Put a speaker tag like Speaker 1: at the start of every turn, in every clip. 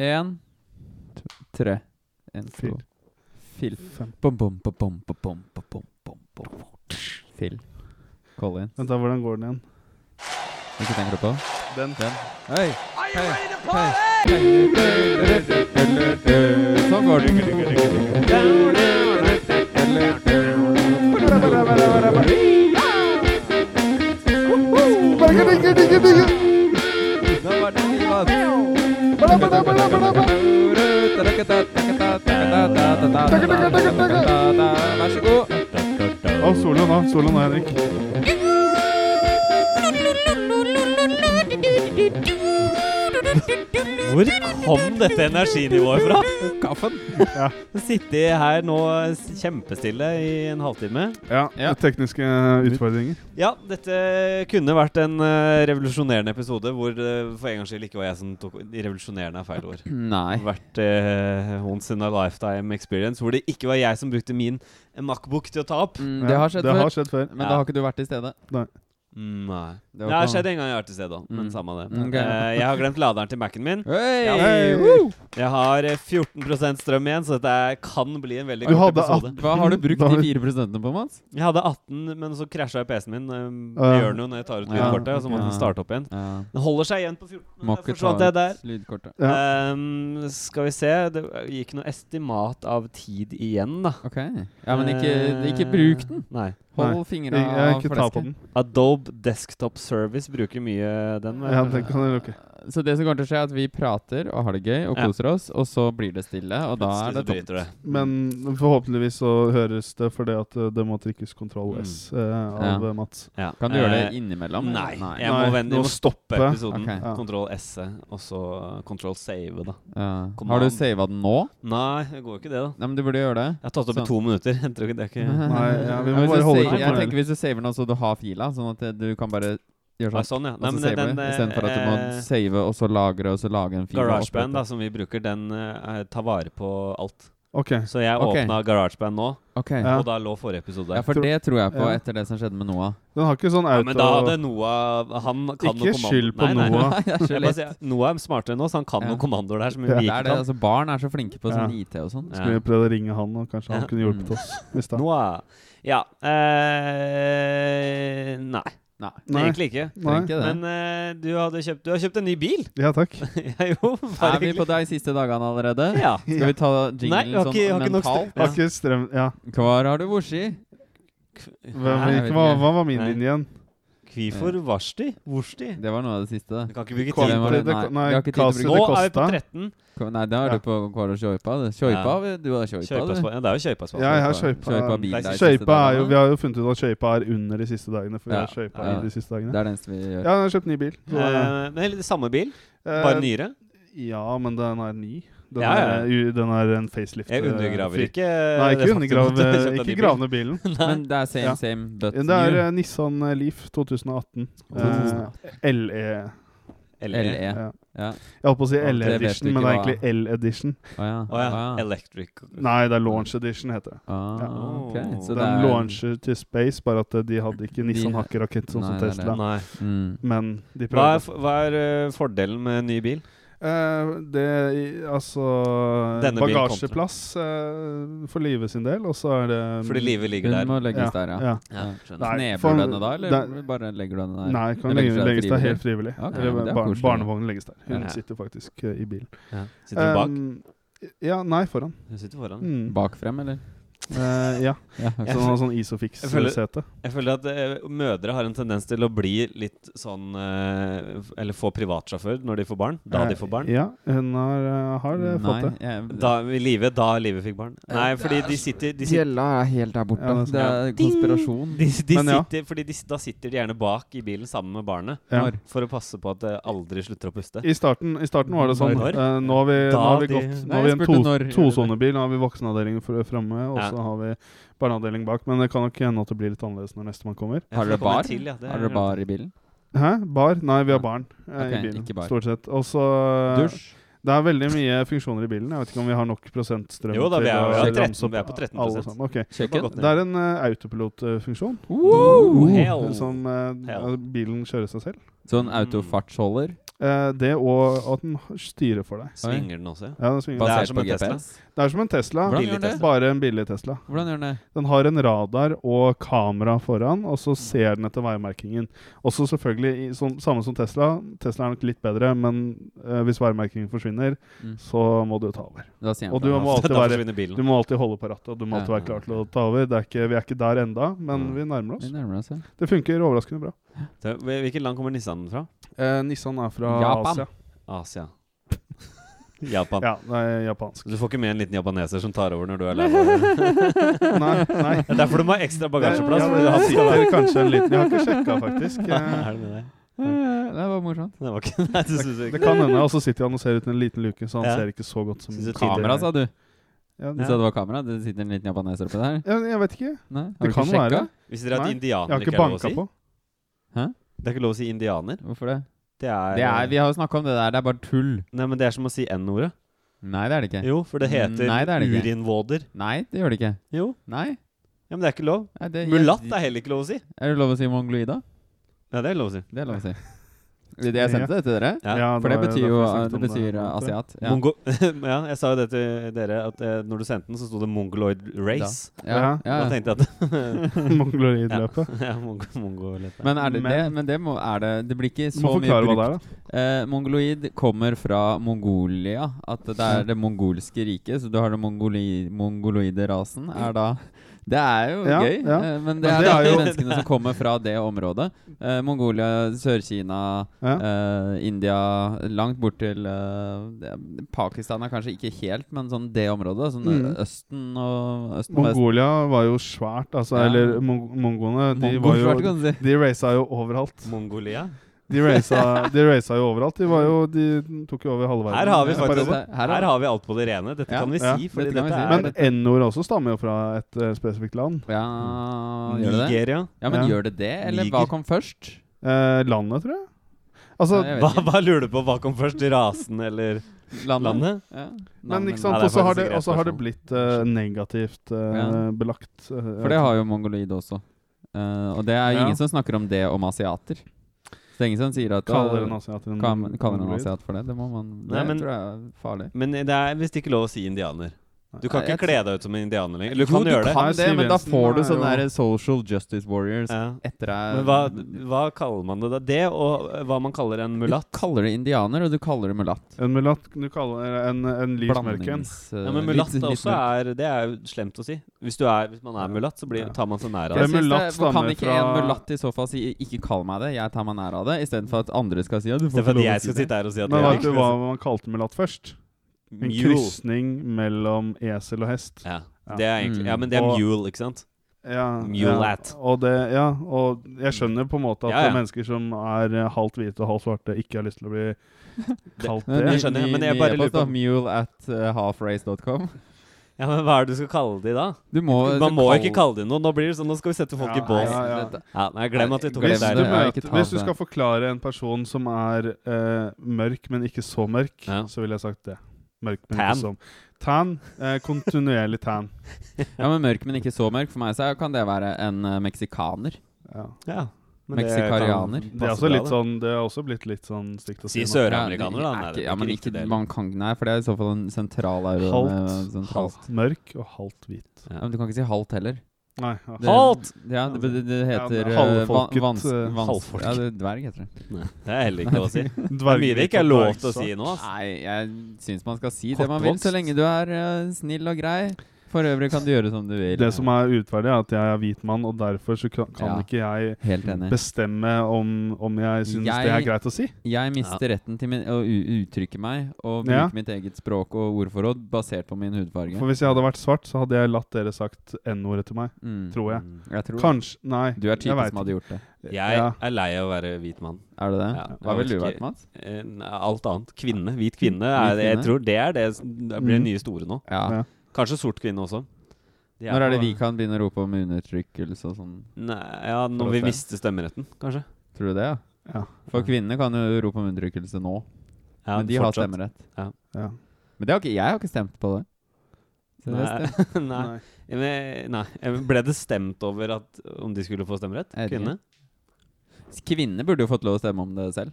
Speaker 1: Én, tre. En,
Speaker 2: Fil.
Speaker 1: to. Fil.
Speaker 2: Fem.
Speaker 1: Bom, bom, bom, bom, bom, bom, bom, bom, bom, bom. Fil. Collins.
Speaker 2: Vent, da, hvordan går den igjen?
Speaker 1: Hvilken tenker du på?
Speaker 2: Den.
Speaker 1: Den. Hei! Hei! Hei! Sånn går Nå
Speaker 3: Hvor kom dette energinivået fra?
Speaker 1: Kaffen.
Speaker 3: Sitte her nå kjempestille i en halvtime.
Speaker 2: Ja,
Speaker 1: Ja.
Speaker 2: tekniske utfordringer.
Speaker 3: Ja, dette kunne vært en uh, revolusjonerende episode hvor det for en gangs skyld ikke var jeg som tok Revolusjonerende er feil ord.
Speaker 1: Nei.
Speaker 3: Vært uh, once in a lifetime experience hvor det ikke var jeg som brukte min Macbook til å ta opp.
Speaker 1: Mm, Det har skjedd
Speaker 2: det
Speaker 1: før.
Speaker 2: har skjedd før.
Speaker 1: Men da har ikke du vært til stede.
Speaker 3: Mm, Nei.
Speaker 1: Det
Speaker 3: Det har skjedd en gang jeg har vært til stede òg, men
Speaker 1: Mm.
Speaker 3: samme det.
Speaker 1: Okay.
Speaker 3: Uh, jeg har glemt laderen til Mac-en min.
Speaker 1: Hey!
Speaker 3: Ja.
Speaker 2: Hey!
Speaker 1: Woo!
Speaker 3: Jeg har eh, 14% strøm igjen, så dette kan bli en veldig
Speaker 2: Du
Speaker 3: kort episode.
Speaker 1: Hva har du brukt de 4% på, Mats?
Speaker 3: Jeg hadde 18, men så krasja PC-en min. Uh,
Speaker 2: Ja.
Speaker 3: gjør noe når jeg tar ut
Speaker 1: Ja.
Speaker 3: lydkortet, og så må den starte opp igjen.
Speaker 1: Ja.
Speaker 3: Den holder seg igjen på 14.
Speaker 1: Må
Speaker 3: og
Speaker 1: ikke
Speaker 3: Der
Speaker 1: ta
Speaker 3: forsvant det der.
Speaker 1: lydkortet.
Speaker 2: Ja.
Speaker 3: Um, skal vi se Det gikk noe estimat av tid igjen, da.
Speaker 1: Okay. Ja, men ikke, ikke bruk den.
Speaker 3: Nei.
Speaker 1: Hold fingra av flesket.
Speaker 3: Adobe Desktop Service bruker mye den.
Speaker 2: Ja, den kan jeg lukke.
Speaker 1: Så det som kommer til å skje, er at vi prater og har det gøy og
Speaker 3: Ja.
Speaker 1: koser oss, og så blir det stille, og da er det
Speaker 3: tomt. det.
Speaker 2: Men forhåpentligvis så høres det fordi at eh, det må trykkes kontroll
Speaker 3: Mm.
Speaker 2: S eh, av
Speaker 1: Ja.
Speaker 2: eh, Mats.
Speaker 3: Ja.
Speaker 1: Kan du gjøre det innimellom?
Speaker 3: Nei. Jeg må, vende, jeg stoppe episoden. Kontroll S, og så kontroll save, da.
Speaker 1: Ja. Har du sava den nå?
Speaker 3: Nei, det går jo ikke det, da.
Speaker 1: Nei, men du burde gjøre det.
Speaker 3: Jeg har tatt opp i to minutter. Jeg tror ikke det er ikke
Speaker 2: Nei, ja, vi må
Speaker 1: Ja,
Speaker 2: bare holde
Speaker 1: sa- Jeg tenker hvis du saver den, så du har fila, sånn at du kan bare gjøre
Speaker 3: Ah,
Speaker 1: sånn.
Speaker 3: sånn, ja. Nei, men den,
Speaker 1: istedenfor at du må
Speaker 3: eh,
Speaker 1: save og så lagre og så lage en fil.
Speaker 3: GarageBand, da, som vi bruker, den eh, tar vare på alt.
Speaker 2: Okay.
Speaker 3: Så jeg
Speaker 1: Ok.
Speaker 3: åpna GarageBand nå,
Speaker 2: okay.
Speaker 3: Og da lå forrige episode der.
Speaker 1: Ja, for det tror jeg på
Speaker 2: Ja.
Speaker 1: etter det som skjedde med Noah.
Speaker 2: Den har ikke sånn
Speaker 3: Ja, men da hadde Noah Han kan
Speaker 2: Ikke
Speaker 3: noe kommando-
Speaker 2: skyld på
Speaker 3: Nei, nei.
Speaker 2: Noah.
Speaker 1: Nei, er
Speaker 3: bare Noah er smartere enn oss, han kan
Speaker 1: Ja.
Speaker 3: noen kommandoer der som vi
Speaker 2: Ja.
Speaker 1: Det
Speaker 3: ikke
Speaker 1: er det,
Speaker 3: kan.
Speaker 1: altså Barn er så flinke på sånn IT og sånn.
Speaker 2: Skulle vi prøvd å ringe han, og kanskje han
Speaker 3: Ja.
Speaker 2: kunne hjulpet
Speaker 1: Mm.
Speaker 2: oss.
Speaker 3: Noah Ja. Eh, nei,
Speaker 1: Nei.
Speaker 2: Nei.
Speaker 3: egentlig ikke.
Speaker 2: Nei.
Speaker 1: Trenger ikke det.
Speaker 3: Men eh, du, hadde kjøpt, du har kjøpt en ny bil!
Speaker 2: Ja, takk.
Speaker 3: ja, jo, bare
Speaker 1: Er vi på de siste dagene allerede?
Speaker 3: Ja.
Speaker 1: Skal vi ta
Speaker 3: Nei,
Speaker 1: jinglen
Speaker 3: jeg har ikke, har
Speaker 1: sånn
Speaker 3: ikke nok
Speaker 1: mentalt?
Speaker 2: Har ikke strøm Ja.
Speaker 1: Hva har du borsi?
Speaker 2: Hva,
Speaker 1: Nei, jeg vet
Speaker 2: hva,
Speaker 1: ikke.
Speaker 2: hva var min
Speaker 3: Nei.
Speaker 2: linje igjen?
Speaker 3: Hvorfor varsti? Vorsti?
Speaker 1: Det var noe av det siste.
Speaker 3: Du kan ikke bruke tid på det.
Speaker 1: det-
Speaker 2: det,
Speaker 1: Nei,
Speaker 2: nei,
Speaker 1: ikke tid til å
Speaker 2: Kasi
Speaker 3: Nå er vi på 13.
Speaker 1: Hva- Nei, da er
Speaker 2: Ja.
Speaker 1: du på og Kjøypa. det. Kjøypa,
Speaker 3: Ja.
Speaker 1: du har kjøypa, du.
Speaker 3: Ja, det er jo kjøypa.
Speaker 2: Ja, jeg har
Speaker 1: Kjøypa
Speaker 2: kjøypa.
Speaker 1: bil
Speaker 3: er
Speaker 2: kjøypa er jo. Vi har jo funnet ut at kjøypa er under de siste dagene, for vi har kjøypa
Speaker 3: Ja.
Speaker 2: i de siste dagene.
Speaker 1: Det er det eneste vi gjør.
Speaker 2: Ja, jeg har kjøpt ny bil. Så,
Speaker 3: Eh, men samme bil,
Speaker 2: eh,
Speaker 3: bare nyere.
Speaker 2: Ja, men den er ny. Den,
Speaker 3: Ja, ja.
Speaker 2: Er, den er en facelift.
Speaker 3: Jeg
Speaker 2: eh,
Speaker 3: undergraver ikke
Speaker 2: Nei, ikke
Speaker 3: faktum
Speaker 2: undergrav
Speaker 3: en
Speaker 2: Ikke grav ned bilen.
Speaker 1: Men det er same,
Speaker 2: Ja.
Speaker 1: same, but
Speaker 2: Det er
Speaker 1: new.
Speaker 2: eh, Nissan Leaf 2018. Eh, LE.
Speaker 3: LE.
Speaker 1: LE.
Speaker 2: Ja.
Speaker 1: Ja.
Speaker 2: Jeg holdt på å si
Speaker 1: LE-edition,
Speaker 2: men det er egentlig L-edition.
Speaker 1: Å ja.
Speaker 3: Å ja.
Speaker 1: Å ja.
Speaker 3: Electric.
Speaker 2: Nei, det er Launch Edition, heter det.
Speaker 1: Ah,
Speaker 2: Ja.
Speaker 1: okay. Så det
Speaker 2: Den
Speaker 1: er
Speaker 2: launcher til space, bare at eh, de hadde ikke Nissan Hakkerakett sånn som Tesla.
Speaker 3: Nei.
Speaker 1: mm.
Speaker 2: Men de
Speaker 3: Hva er,
Speaker 2: prøvde.
Speaker 3: hva er eh, fordelen med ny bil?
Speaker 2: Eh, det Altså
Speaker 3: Denne
Speaker 2: Bagasjeplass uh, for livet sin del, og så er det
Speaker 3: Fordi livet ligger
Speaker 1: Den må
Speaker 3: der.
Speaker 1: legges
Speaker 2: Ja,
Speaker 1: der, ja.
Speaker 2: ja.
Speaker 3: Ja,
Speaker 2: for-
Speaker 1: du denne da, eller
Speaker 2: der,
Speaker 1: bare legger du denne der?
Speaker 2: Nei, kan legges,
Speaker 1: legges der
Speaker 2: legges der helt frivillig.
Speaker 1: Okay,
Speaker 2: ja,
Speaker 1: koselig.
Speaker 2: barnevognen legges der. Hun
Speaker 3: Ja.
Speaker 2: sitter faktisk uh, i bilen.
Speaker 3: Ja. Sitter du bak?
Speaker 2: Um, ja, nei, foran.
Speaker 3: Hun sitter foran.
Speaker 2: Mm.
Speaker 1: Bak frem, eller?
Speaker 2: Eh, ja.
Speaker 1: Ja,
Speaker 3: okay.
Speaker 2: Sånn, sånn Isofix-sete.
Speaker 3: Jeg føler at uh, mødre har en tendens til å bli litt sånn uh, Eller få privatsjåfør når de får barn. Da de får barn.
Speaker 2: Ja, hun har, har Nei, fått det.
Speaker 1: jeg,
Speaker 3: Da i livet, da livet fikk barn. Nei, fordi de sitter, de sitter
Speaker 1: Gjella er helt der borte.
Speaker 2: Ja, det er
Speaker 1: det er konspirasjon.
Speaker 3: de, de
Speaker 2: Men ja.
Speaker 3: sitter, fordi de, da sitter de gjerne bak i bilen sammen med barnet
Speaker 2: Ja.
Speaker 3: For å passe på at det aldri slutter å puste.
Speaker 2: I starten, I starten var det sånn
Speaker 3: Når?
Speaker 2: eh, Nå har vi, nå har vi
Speaker 3: de-
Speaker 2: gått Nå har vi en
Speaker 1: tosonebil,
Speaker 2: to. Nå har vi voksenavdelingen for- framme, og
Speaker 3: Ja.
Speaker 2: så har vi barneavdeling bak. Men det kan nok hende at det blir litt annerledes når nestemann kommer.
Speaker 1: Har dere bar?
Speaker 3: Til, ja,
Speaker 1: Har
Speaker 3: er-
Speaker 1: dere bar i bilen?
Speaker 2: Hæ? Bar? Nei, vi har barn eh,
Speaker 1: Ok,
Speaker 2: i bilen.
Speaker 1: ikke bar.
Speaker 2: Stort sett. Og så eh? Det er veldig mye funksjoner i bilen. Jeg vet ikke om vi har nok prosentstrøm
Speaker 3: Jo da, vi er- vi er 13 vi er på 13%.
Speaker 2: alle sammen. Ok.
Speaker 1: Kjøkken?
Speaker 3: gått ned.
Speaker 2: Det er en uh, autopilotfunksjon
Speaker 3: Uh,
Speaker 2: som
Speaker 3: uh,
Speaker 2: bilen kjører seg selv.
Speaker 1: Sånn
Speaker 3: en
Speaker 1: autofartsholder?
Speaker 2: Eh, det og at den styrer for deg.
Speaker 3: Svinger den også? ja?
Speaker 2: Ja, den svinger.
Speaker 3: Det er som en Tesla.
Speaker 2: Det er som en Tesla,
Speaker 1: Hvordan gjør den det?
Speaker 2: Bare en billig Tesla.
Speaker 1: Hvordan gjør den det?
Speaker 2: Den har en radar og kamera foran, og så ser den etter veimerkingen. Også selvfølgelig i, sånn, samme som Tesla. Tesla er nok litt bedre, men uh, hvis veimerkingen forsvinner,
Speaker 1: Mm.
Speaker 2: så må du ta over.
Speaker 1: Da sier
Speaker 2: Og du må være. Du må alltid holde på rattet, og du må alltid
Speaker 1: Ja.
Speaker 2: være klar til å ta over. Det er ikke, vi er ikke der enda, men
Speaker 3: ja.
Speaker 2: vi nærmer oss.
Speaker 1: Vi nærmer oss, ja.
Speaker 2: Det funker overraskende bra.
Speaker 3: Det- Hvilket land kommer Nissan fra?
Speaker 2: Eh, Nissan er fra
Speaker 1: Japan.
Speaker 2: Asia.
Speaker 3: Asia. Japan.
Speaker 2: Ja, det er japansk.
Speaker 3: Du får ikke med en liten japaneser som tar over når du er lei
Speaker 2: Nei, nei.
Speaker 3: Det er derfor du må ha ekstra bagasjeplass.
Speaker 2: Ja, det
Speaker 3: han skal
Speaker 2: sitter kanskje en liten Jeg har ikke sjekka, faktisk.
Speaker 3: Er det med deg?
Speaker 1: Det var morsomt.
Speaker 3: Det var ikke Nei, det, synes
Speaker 2: Det
Speaker 3: ikke
Speaker 2: kan hende. Og så sitter han og ser ut en liten luke, så han
Speaker 3: Ja.
Speaker 2: ser ikke så godt som
Speaker 1: Kamera, sa du.
Speaker 2: Ja,
Speaker 1: Du sa det var kamera? Det sitter en liten japaneser oppi der?
Speaker 2: ja, jeg vet ikke.
Speaker 1: Nei, har
Speaker 2: Det
Speaker 1: du
Speaker 2: kan
Speaker 1: sjekka?
Speaker 2: være.
Speaker 3: Hvis dere er
Speaker 2: et Jeg
Speaker 3: indianer
Speaker 2: har
Speaker 3: ikke
Speaker 2: ikke
Speaker 3: er lov å si?
Speaker 2: på.
Speaker 3: Det er ikke lov å si indianer.
Speaker 1: Hvorfor det?
Speaker 3: Det er,
Speaker 1: Det er, vi har jo snakka om det der, det er bare tull.
Speaker 3: Nei, men det er som å si N-ordet.
Speaker 1: Nei, det er det ikke.
Speaker 3: Jo, for det heter
Speaker 1: Nei, det det
Speaker 3: urinvåder.
Speaker 1: Nei, det gjør det ikke.
Speaker 3: Jo.
Speaker 1: Nei.
Speaker 3: Ja, men det er ikke lov.
Speaker 1: Nei,
Speaker 3: Mulatt er heller ikke lov å si.
Speaker 1: Er det lov å si mongloida?
Speaker 3: Ja, det er lov å si.
Speaker 1: Det er lov å si. Det jeg sendte det til dere.
Speaker 3: Ja.
Speaker 1: For det betyr jo det betyr
Speaker 2: det.
Speaker 1: asiat. Ja.
Speaker 3: Mongo ja, jeg sa jo det til dere, at eh, når du sendte den, så sto det 'Mongoloid Race'.
Speaker 1: Ja, ja,
Speaker 3: Da tenkte jeg at
Speaker 2: Mongoloidløpet.
Speaker 3: Ja, mong mongolette.
Speaker 1: Men er det
Speaker 2: Men-
Speaker 1: det? Men det må, er det Det blir ikke så
Speaker 2: må
Speaker 1: mye
Speaker 2: brukt. hva det er, da.
Speaker 1: Eh, mongoloid kommer fra Mongolia. At det er det mongolske riket. Så du har den mongoli, mongoloide rasen. Er da Det er jo
Speaker 2: Ja,
Speaker 1: gøy.
Speaker 2: ja.
Speaker 1: eh, men det
Speaker 2: Men
Speaker 1: er,
Speaker 2: det er
Speaker 1: de
Speaker 2: jo-
Speaker 1: menneskene som kommer fra det området. Uh, Mongolia, Sør-Kina,
Speaker 2: Ja.
Speaker 1: uh, India Langt bort til uh, Pakistan er kanskje ikke helt, men sånn det området. Sånn
Speaker 2: Mm.
Speaker 1: Østen og Østen og.
Speaker 2: Mongolia var jo svært, altså.
Speaker 1: Ja.
Speaker 2: Eller mong mongoene. De jo
Speaker 1: si.
Speaker 2: De raca jo overalt.
Speaker 3: Mongolia?
Speaker 2: De raisa, de raisa jo overalt. De var jo De tok jo over halve verden.
Speaker 3: Her har vi faktisk.
Speaker 1: Her
Speaker 3: Her
Speaker 1: er-
Speaker 3: har vi alt på det rene. Dette
Speaker 1: Ja.
Speaker 3: kan vi
Speaker 2: Ja,
Speaker 3: si, fordi
Speaker 1: dette kan
Speaker 3: dette
Speaker 1: vi si.
Speaker 3: er
Speaker 2: Men N-ord også stammer jo fra et uh, spesifikt land.
Speaker 1: Ja, gjør det?
Speaker 3: Nigeria.
Speaker 1: Ja, men
Speaker 2: Ja.
Speaker 1: gjør det det? Eller
Speaker 3: Niger.
Speaker 1: hva kom først?
Speaker 2: Eh, landet, tror jeg. Altså,
Speaker 1: Ja, jeg
Speaker 3: Hva, hva lurer du på? Hva kom først? Rasen eller
Speaker 1: Landet?
Speaker 3: landet?
Speaker 1: Ja.
Speaker 2: men ikke sant, og så har, har det blitt uh, negativt uh,
Speaker 1: Ja.
Speaker 2: belagt. Uh,
Speaker 1: For det har jo mongoloid også. Eh, og det er
Speaker 2: Ja.
Speaker 1: ingen som snakker om det om asiater. Så det er ingen som sier at
Speaker 2: Kaller en
Speaker 1: uh,
Speaker 2: asiat en
Speaker 1: kan, kaller en asiat for det. Det må man Det
Speaker 3: Nei, men-
Speaker 1: tror jeg er farlig.
Speaker 3: Men det er visst ikke lov å si indianer. Du kan
Speaker 1: Nei,
Speaker 3: ikke kle deg ut som en indianer lenger. Du
Speaker 1: jo,
Speaker 3: kan
Speaker 1: du
Speaker 3: gjøre det.
Speaker 1: kan det.
Speaker 2: det,
Speaker 1: men da får du sånne der social justice warriors
Speaker 3: Ja.
Speaker 1: etter deg.
Speaker 3: Men hva, hva kaller man det da? Det og hva man kaller en mulatt?
Speaker 1: Du kaller det indianer, og du kaller det mulatt.
Speaker 2: En mulatt Du kaller en, en
Speaker 1: lysmørken. Uh,
Speaker 3: Ja, men mulatt
Speaker 1: litt
Speaker 3: også er Det er jo slemt å si. Hvis, du er, hvis man er mulatt, så blir, tar man seg nær av
Speaker 2: det.
Speaker 1: Jeg
Speaker 3: det.
Speaker 1: synes
Speaker 2: mulatt
Speaker 1: det, hvor kan ikke en mulatt i så fall si 'ikke kall meg det', jeg tar meg nær av det, istedenfor at andre skal si at du får
Speaker 3: Istedenfor
Speaker 1: ikke
Speaker 3: at
Speaker 1: lov å
Speaker 3: jeg
Speaker 1: si
Speaker 3: skal
Speaker 1: det.
Speaker 3: sitte her og si at
Speaker 2: Men vet du hva man kalte mulatt først? En
Speaker 3: Mule.
Speaker 2: krysning mellom esel og hest.
Speaker 3: Ja, det er egentlig
Speaker 1: Mm.
Speaker 3: Ja, men det er
Speaker 2: Og-
Speaker 3: mule, ikke sant?
Speaker 2: Ja,
Speaker 3: Mulat.
Speaker 2: Ja, og, det, ja, og jeg skjønner på en måte at
Speaker 3: Ja, ja.
Speaker 2: mennesker som er eh, halvt hvite og halvt svarte, ikke har lyst til å bli kalt det.
Speaker 3: Jeg skjønner, men jeg bare lurer på-
Speaker 1: Mule at uh, halfrace.com.
Speaker 3: Ja, men Hva er det du skal kalle de da?
Speaker 1: Du må
Speaker 3: Man må
Speaker 1: kall-
Speaker 3: ikke kalle de noe. Nå blir det sånn, nå skal vi sette folk i
Speaker 2: Ja,
Speaker 3: bås.
Speaker 2: ja, ja.
Speaker 1: Dette-
Speaker 3: nei, glem at vi tok
Speaker 2: Hvis
Speaker 3: det
Speaker 2: du,
Speaker 1: det,
Speaker 3: der.
Speaker 1: ja,
Speaker 2: møter,
Speaker 1: ikke ta
Speaker 2: hvis du
Speaker 1: det.
Speaker 2: skal forklare en person som er eh, mørk, men ikke så mørk,
Speaker 3: Ja.
Speaker 2: så ville jeg sagt det. Mørk, men
Speaker 3: Tan.
Speaker 2: ikke så Tan. Eh, kontinuerlig tan.
Speaker 1: Ja, men mørk, men ikke så mørk. For meg så kan det være en uh, meksikaner.
Speaker 2: Ja.
Speaker 3: Ja.
Speaker 1: Meksikarianer.
Speaker 2: Det er, også litt
Speaker 3: det.
Speaker 2: sånn, det er også blitt litt sånn stygt å
Speaker 3: Si
Speaker 2: si.
Speaker 3: søramerikaner, da.
Speaker 1: Ja,
Speaker 3: Nei,
Speaker 1: ikke, ja, men
Speaker 3: ikke
Speaker 1: man kan, nei, for det er i så fall en med sentralt.
Speaker 2: halvt mørk og halvt hvit.
Speaker 1: Ja, men du kan ikke si halvt heller.
Speaker 2: Nei, ja.
Speaker 1: Det-
Speaker 3: Halt!
Speaker 1: Ja, det, det, det
Speaker 2: Ja,
Speaker 1: heter
Speaker 2: det er
Speaker 1: eh,
Speaker 2: halvfolket,
Speaker 1: van- vans,
Speaker 2: eh,
Speaker 1: vans,
Speaker 3: halvfolk.
Speaker 1: Ja, det, dverg heter det.
Speaker 3: Nei, det er heller ikke lov å si. Det er mye det ikke er lov til å si nå. Altså.
Speaker 1: Nei, jeg syns man skal si det man vil, så lenge du er uh, snill og grei. For øvrig kan du gjøre som du vil.
Speaker 2: Det som er urettferdig, er at jeg er hvit mann, og derfor så kan, kan
Speaker 1: Ja.
Speaker 2: ikke jeg bestemme om, om jeg syns
Speaker 1: Jeg-
Speaker 2: det er greit å si.
Speaker 1: Jeg mister retten til min, å uttrykke meg og bruke
Speaker 2: Ja.
Speaker 1: mitt eget språk og ordforråd basert på min hudfarge.
Speaker 2: For hvis jeg hadde vært svart, så hadde jeg latt dere sagt N-ordet til meg.
Speaker 1: Mm.
Speaker 2: Tror jeg.
Speaker 3: Mm.
Speaker 1: Jeg tror
Speaker 2: Kanskje Nei.
Speaker 1: Du er typen som hadde gjort det.
Speaker 3: Jeg
Speaker 2: Ja.
Speaker 3: er lei av å være hvit mann.
Speaker 1: Er du det?
Speaker 3: Ja,
Speaker 1: Hva ville du vært, Mats?
Speaker 3: Eh, Alt annet. Kvinne. Hvit kvinne.
Speaker 1: Hvit
Speaker 3: kvinne? jeg
Speaker 1: jeg
Speaker 3: tror det er det det blir det
Speaker 2: Mm.
Speaker 3: nye store nå.
Speaker 1: Ja.
Speaker 2: Ja.
Speaker 3: Kanskje sort kvinne også. De
Speaker 1: Når er det vi kan begynne å rope om undertrykkelse og sånn?
Speaker 3: Nei, ja, Når vi mister stemmeretten, kanskje.
Speaker 1: Tror du det, ja?
Speaker 2: Ja.
Speaker 1: For kvinnene kan jo rope om undertrykkelse nå,
Speaker 3: Ja,
Speaker 1: men de har stemmerett.
Speaker 2: Ja.
Speaker 1: Men det har ikke, jeg har ikke stemt på det. Nei. det
Speaker 3: Nei. nei. Men, nei. Ble det stemt over at, om de skulle få stemmerett?
Speaker 1: Ikke. Kvinner burde jo fått lov å stemme om det selv.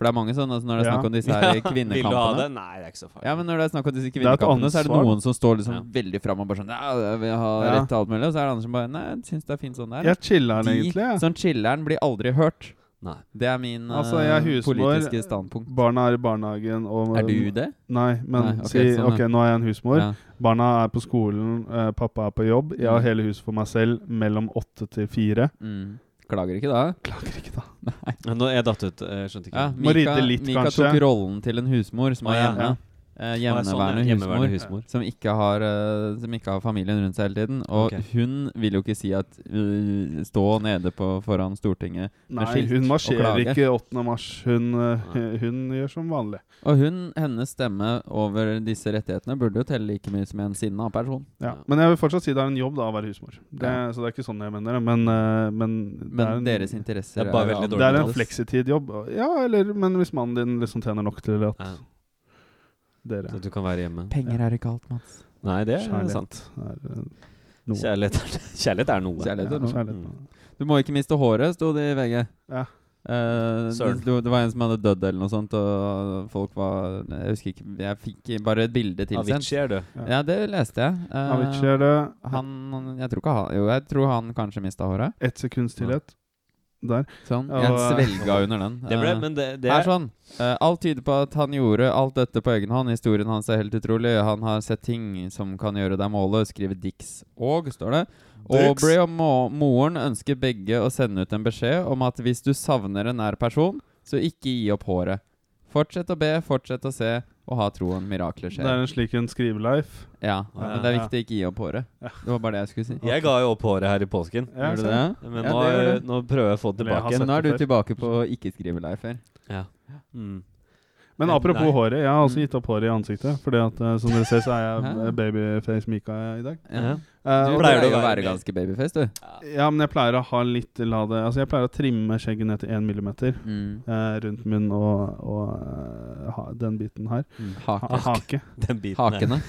Speaker 1: For det er mange sånne altså når det er snakk om disse her
Speaker 3: Vil du ha det? Nei, det er ikke så farlig.
Speaker 1: Ja, men når det er snakk om disse kvinnekampene, så er det noen som står liksom
Speaker 3: Ja.
Speaker 1: veldig fram og bare sånn Ja, jeg vil ha
Speaker 2: Ja.
Speaker 1: rett til alt mulig. Og så er det andre som bare Nei, jeg syns det er fint sånn det er.
Speaker 2: Jeg chiller'n
Speaker 1: De
Speaker 2: egentlig. Ja.
Speaker 1: Sånn chiller'n blir aldri hørt.
Speaker 3: Nei.
Speaker 1: Det er min
Speaker 2: Altså,
Speaker 1: eh,
Speaker 2: jeg er husmor.
Speaker 1: politiske standpunkt.
Speaker 2: Barna er i barnehagen og
Speaker 1: Er du det?
Speaker 2: Nei, men
Speaker 1: Nei, ok,
Speaker 2: si
Speaker 1: sånn.
Speaker 2: OK, nå er jeg en husmor.
Speaker 1: Ja.
Speaker 2: Barna er på skolen, uh, pappa er på jobb. Jeg har
Speaker 1: Mm.
Speaker 2: hele huset for meg selv mellom åtte til fire.
Speaker 1: Mm. Klager ikke da?
Speaker 2: Klager ikke, da.
Speaker 1: Nei.
Speaker 3: Nå er jeg datt ut. Jeg skjønte ikke.
Speaker 1: Ja,
Speaker 2: Må
Speaker 1: Mika,
Speaker 2: rydde litt,
Speaker 1: Mika
Speaker 2: kanskje.
Speaker 1: tok rollen til en husmor som er
Speaker 3: ja.
Speaker 1: hjemme. Eh,
Speaker 3: sånn,
Speaker 1: hjemmeværende husmor.
Speaker 3: Husmor.
Speaker 1: Som ikke, har, uh, som ikke har familien rundt seg hele tiden. Og
Speaker 3: okay.
Speaker 1: hun vil jo ikke si at uh, stå nede på, foran Stortinget med
Speaker 2: Nei,
Speaker 1: skilt
Speaker 2: hun marsjerer ikke 8. mars. Hun, uh, hun gjør som vanlig.
Speaker 1: Og hun, hennes stemme over disse rettighetene burde jo telle like mye som en sinna person.
Speaker 2: Ja.
Speaker 3: Ja.
Speaker 2: Men jeg vil fortsatt si det er en jobb da å være husmor. Det,
Speaker 1: Ja.
Speaker 2: Så det er ikke sånn jeg mener det. Men, men, det
Speaker 1: Men
Speaker 2: er en,
Speaker 1: deres interesser
Speaker 3: Det er veldig
Speaker 2: det er en fleksitid-jobb. Ja, eller Men hvis mannen din liksom tjener nok til at
Speaker 3: Ja.
Speaker 2: Dere
Speaker 3: Så du kan være hjemme.
Speaker 1: Penger er ikke alt, Mats.
Speaker 3: Nei, det er
Speaker 2: Kjærlighet
Speaker 3: sant.
Speaker 2: er eh, noe.
Speaker 3: Kjærlighet er, kjærlighet er noe.
Speaker 1: Kjærlighet er
Speaker 2: Ja,
Speaker 1: noe.
Speaker 2: kjærlighet.
Speaker 3: Mm.
Speaker 1: Du må ikke miste håret, sto det i VG.
Speaker 2: Ja.
Speaker 3: Uh,
Speaker 1: det, det var en som hadde dødd eller noe sånt, og folk var Jeg husker ikke Jeg fikk bare et bilde tilsendt.
Speaker 3: Avicii er død.
Speaker 2: Ja.
Speaker 1: Ja, det leste jeg. Uh,
Speaker 2: Avicii er død.
Speaker 1: han Jeg tror ikke han Jo, jeg tror han kanskje mista håret.
Speaker 2: Ett sekunds stillhet. Der.
Speaker 1: Sånn.
Speaker 2: Og-
Speaker 1: Jeg svelga under den.
Speaker 3: Det ble,
Speaker 1: Eh,
Speaker 3: men det, det
Speaker 1: er sånn. eh, alt tyder på at han gjorde alt dette på egen hånd. Historien hans er helt utrolig. Han har sett ting som kan gjøre deg målet, skriver Dix. Og, står det Aubrey og mo moren ønsker begge å sende ut en beskjed om at hvis du savner en nær person, så ikke gi opp håret. Fortsett å be, fortsett å se, og ha troen. Mirakler
Speaker 2: Det er en slik en skrivelife.
Speaker 1: Ja,
Speaker 3: Ja,
Speaker 1: men det er viktig å ikke gi opp håret. Det var bare det jeg skulle si.
Speaker 3: Jeg ga jo opp håret her i påsken.
Speaker 2: Ja,
Speaker 1: du det?
Speaker 3: Men
Speaker 1: Ja,
Speaker 3: nå,
Speaker 1: det
Speaker 3: nå prøver jeg å få det tilbake.
Speaker 1: Men nå er du tilbake på ikke-skrive-lifer.
Speaker 3: Ja. Mm.
Speaker 2: Men apropos
Speaker 3: nei.
Speaker 2: håret, jeg har også
Speaker 1: Mm.
Speaker 2: gitt opp håret i ansiktet. Fordi at uh, som dere ser, så er jeg babyface Mika i dag.
Speaker 3: Ja.
Speaker 2: Uh,
Speaker 1: Du
Speaker 3: pleier
Speaker 1: å
Speaker 3: være
Speaker 1: ganske babyface, du.
Speaker 2: Ja, men jeg pleier å ha litt la det Altså, jeg pleier å trimme skjegget ned til 1 millimeter
Speaker 1: Mm.
Speaker 2: uh, rundt munn og, og ha, den biten her.
Speaker 1: Mm. Hake.
Speaker 2: hake.
Speaker 3: Den biten.
Speaker 1: Hakene.